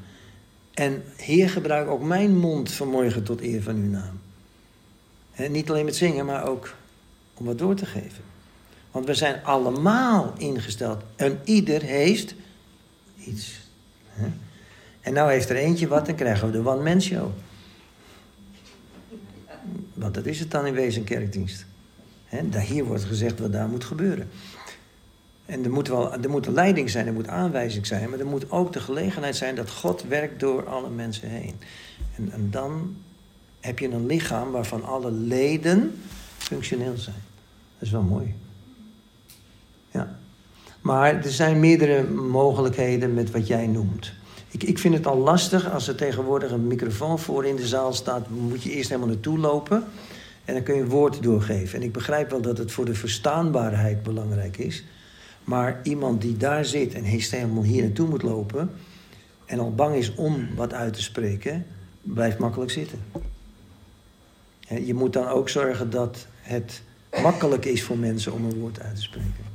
En Heer, gebruik ook mijn mond vanmorgen tot eer van uw naam. Niet alleen met zingen, maar ook om wat door te geven. Want we zijn allemaal ingesteld. En ieder heeft iets. En nou heeft er eentje wat, dan krijgen we de one-man show. Want dat is het dan in wezen, kerkdienst. Hier wordt gezegd wat daar moet gebeuren. En er moet, wel, er moet leiding zijn, er moet aanwijzing zijn, maar er moet ook de gelegenheid zijn dat God werkt door alle mensen heen. En, en dan heb je een lichaam waarvan alle leden functioneel zijn. Dat is wel mooi. Maar er zijn meerdere mogelijkheden met wat jij noemt. Ik, ik vind het al lastig als er tegenwoordig een microfoon voor in de zaal staat. Moet je eerst helemaal naartoe lopen. En dan kun je een woord doorgeven. En ik begrijp wel dat het voor de verstaanbaarheid belangrijk is. Maar iemand die daar zit en helemaal hier naartoe moet lopen. En al bang is om wat uit te spreken. Blijft makkelijk zitten. En Je moet dan ook zorgen dat het makkelijk is voor mensen om een woord uit te spreken.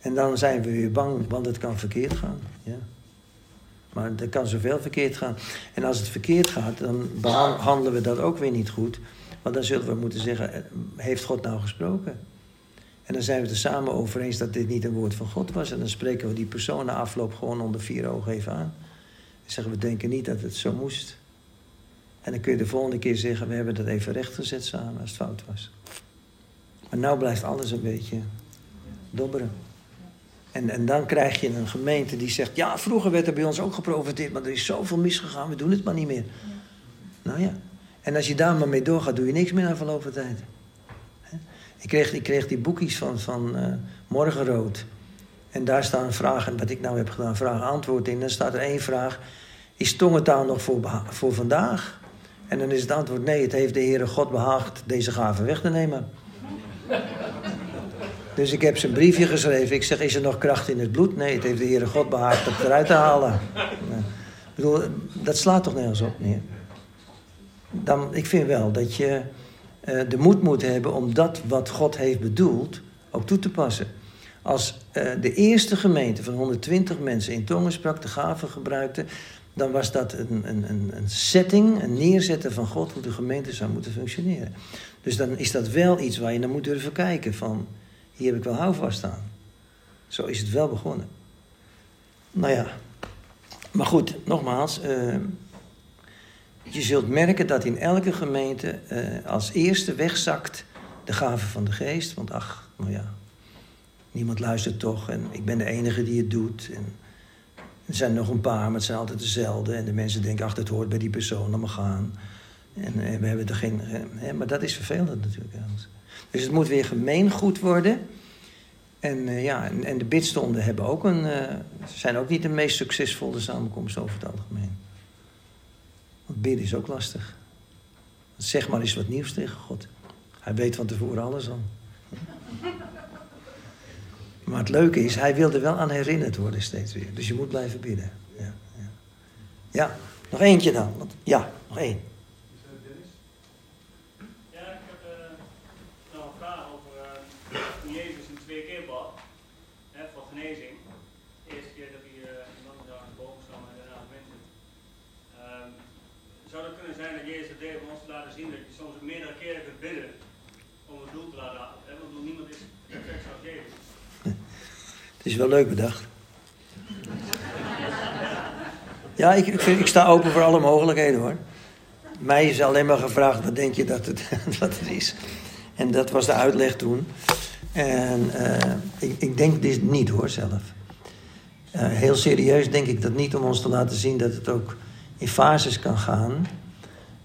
En dan zijn we weer bang, want het kan verkeerd gaan. Ja. Maar er kan zoveel verkeerd gaan. En als het verkeerd gaat, dan behandelen we dat ook weer niet goed. Want dan zullen we moeten zeggen, eh, heeft God nou gesproken? En dan zijn we het er samen over eens dat dit niet een woord van God was. En dan spreken we die persoon na afloop gewoon onder vier ogen even aan. En zeggen we denken niet dat het zo moest. En dan kun je de volgende keer zeggen, we hebben dat even rechtgezet samen als het fout was. Maar nou blijft alles een beetje dobberen. En, en dan krijg je een gemeente die zegt, ja, vroeger werd er bij ons ook geprofiteerd, maar er is zoveel misgegaan, we doen het maar niet meer. Nou ja, en als je daar maar mee doorgaat, doe je niks meer na verloop van tijd. Ik kreeg, ik kreeg die boekjes van, van eh, Morgenrood. En daar staan vragen, wat ik nou heb gedaan, vraag-antwoord in. Dan staat er één vraag, is tongentaal nog voor, voor vandaag? En dan is het antwoord, nee, het heeft de Heere God behaagd deze gave weg te nemen. Dus ik heb zijn briefje geschreven. Ik zeg, is er nog kracht in het bloed? Nee, het heeft de Heere God behaagd om eruit te halen. Nee. Ik bedoel, dat slaat toch nergens op meer. Dan, ik vind wel dat je eh, de moed moet hebben om dat wat God heeft bedoeld ook toe te passen. Als eh, de eerste gemeente van 120 mensen in tongen sprak, de gaven gebruikte, dan was dat een, een, een, een setting, een neerzetten van God hoe de gemeente zou moeten functioneren. Dus dan is dat wel iets waar je naar moet durven kijken van, hier heb ik wel houvast aan. Zo is het wel begonnen. Nou ja, maar goed, nogmaals, eh, je zult merken dat in elke gemeente eh, als eerste wegzakt de gave van de geest. Want ach, nou ja, niemand luistert toch en ik ben de enige die het doet. En er zijn nog een paar, maar het zijn altijd dezelfde. En de mensen denken, ach, dat hoort bij die persoon, laat maar gaan. En eh, we hebben er geen... maar dat is vervelend natuurlijk. Dus het moet weer gemeengoed worden. En, eh, ja, en, en de bidstonden hebben ook een, eh, zijn ook niet de meest succesvolle samenkomsten over het algemeen. Want bidden is ook lastig. Zeg maar eens wat nieuws tegen God. Hij weet van tevoren alles al. Maar het leuke is, hij wil er wel aan herinnerd worden steeds weer. Dus je moet blijven bidden. Ja, ja. ja nog eentje dan. Ja, nog één. Ja, ik heb eh, nog een vraag over eh, toen Jezus een twee keer bad hè, voor genezing. De eerste keer dat hij uh, iemand daar aan boven kwam en daarna mensen. Ehm, zou het kunnen zijn dat Jezus het deed om ons te laten zien dat je soms meerdere keren kunt bidden om het doel te laten halen? Want niemand is perfect zoals. Het is wel leuk bedacht. Ja, ik, ik, sta open voor alle mogelijkheden hoor. Mij is alleen maar gevraagd, wat denk je dat het, het is? En dat was de uitleg toen. En eh, ik, ik denk dit niet hoor zelf. Eh, heel serieus denk ik dat niet om ons te laten zien dat het ook in fases kan gaan.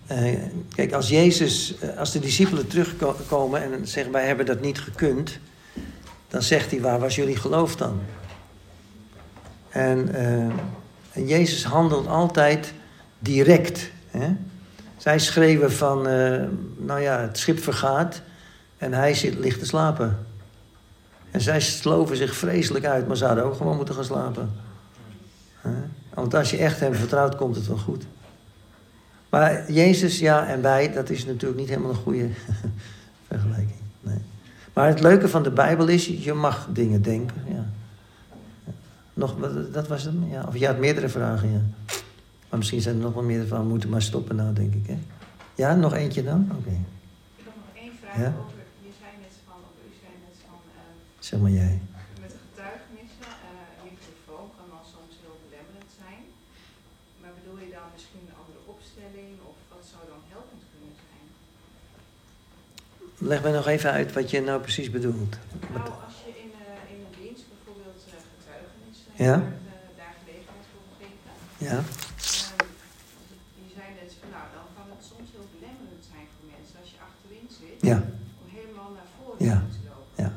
Eh, kijk, als Jezus, eh, als de discipelen terugkomen en zeggen wij hebben dat niet gekund, dan zegt hij waar was jullie geloof dan? En, eh, Jezus handelt altijd direct. Hè? Zij schreven van, nou ja, het schip vergaat en hij zit, ligt te slapen. En zij sloven zich vreselijk uit, maar ze hadden ook gewoon moeten gaan slapen. Want als je echt hem vertrouwt, komt het wel goed. Maar Jezus, ja, en wij, dat is natuurlijk niet helemaal een goede vergelijking. Nee. Maar het leuke van de Bijbel is, je mag dingen denken. Ja. Nog, wat- dat was hem, ja. Of je had meerdere vragen, ja. Maar misschien zijn er nog wel meerdere van, we moeten maar stoppen nou, denk ik, hè. Ja, nog eentje dan? Oké, Ik heb nog één vraag Ja? over, je zei net van, of u zei net van, eh, zeg maar jij. met de getuigenissen, eh, een microfoon kan dan soms heel belemmerend zijn. Maar bedoel je dan misschien een andere opstelling of wat zou dan helpend kunnen zijn? Leg mij nog even uit wat je nou precies bedoelt. Nou, als je in, eh, in een dienst bijvoorbeeld eh, getuigenis eh, Ja. daar, daar gelegenheid voor gegeven. Ja, je zei net van nou, dan kan het soms heel belemmerend zijn voor mensen als je achterin zit. ja, Om helemaal naar voren Ja. te lopen. ja.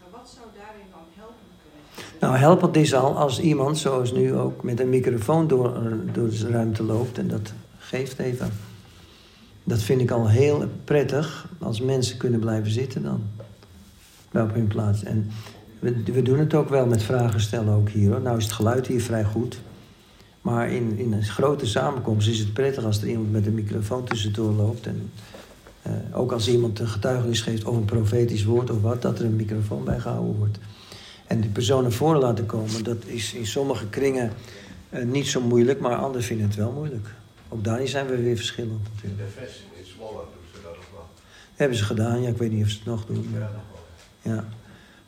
Maar wat zou daarin dan helpend kunnen? Nou, helpend is al als iemand, zoals nu ook, met een microfoon door, door de ruimte loopt en dat geeft even. Dat vind ik al heel prettig als mensen kunnen blijven zitten dan. Wel op hun plaats. En we, we doen het ook wel met vragen stellen ook hier hoor. Nou is het geluid hier vrij goed. Maar in, in een grote samenkomst is het prettig als er iemand met een microfoon tussendoor loopt. En eh, ook als iemand een getuigenis geeft of een profetisch woord of wat, dat er een microfoon bij gehouden wordt. En die persoon naar voren laten komen, dat is in sommige kringen eh, niet zo moeilijk, maar anderen vinden het wel moeilijk. Ook daarin zijn we weer verschillend In natuurlijk. de vest in Zwolle doen ze dat ook wel. Hebben ze gedaan, ja, ik weet niet of ze het nog doen. Ja, Maar, nog wel. ja.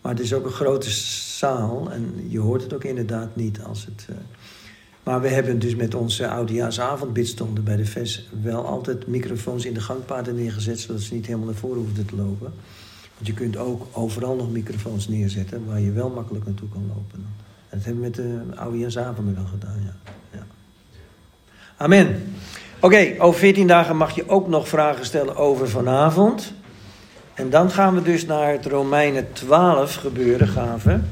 maar het is ook een grote zaal en je hoort het ook inderdaad niet als het... eh, Maar we hebben dus met onze oudejaarsavondbidstonden bij de VES wel altijd microfoons in de gangpaden neergezet, zodat ze niet helemaal naar voren hoefden te lopen. Want je kunt ook overal nog microfoons neerzetten waar je wel makkelijk naartoe kan lopen. En dat hebben we met de oudejaarsavonden wel gedaan, ja. Amen. Oké, over 14 dagen mag je ook nog vragen stellen over vanavond. En dan gaan we dus naar het Romeinen 12 gebeuren gaven.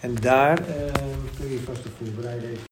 En daar eh, kun je vast op voorbereiden.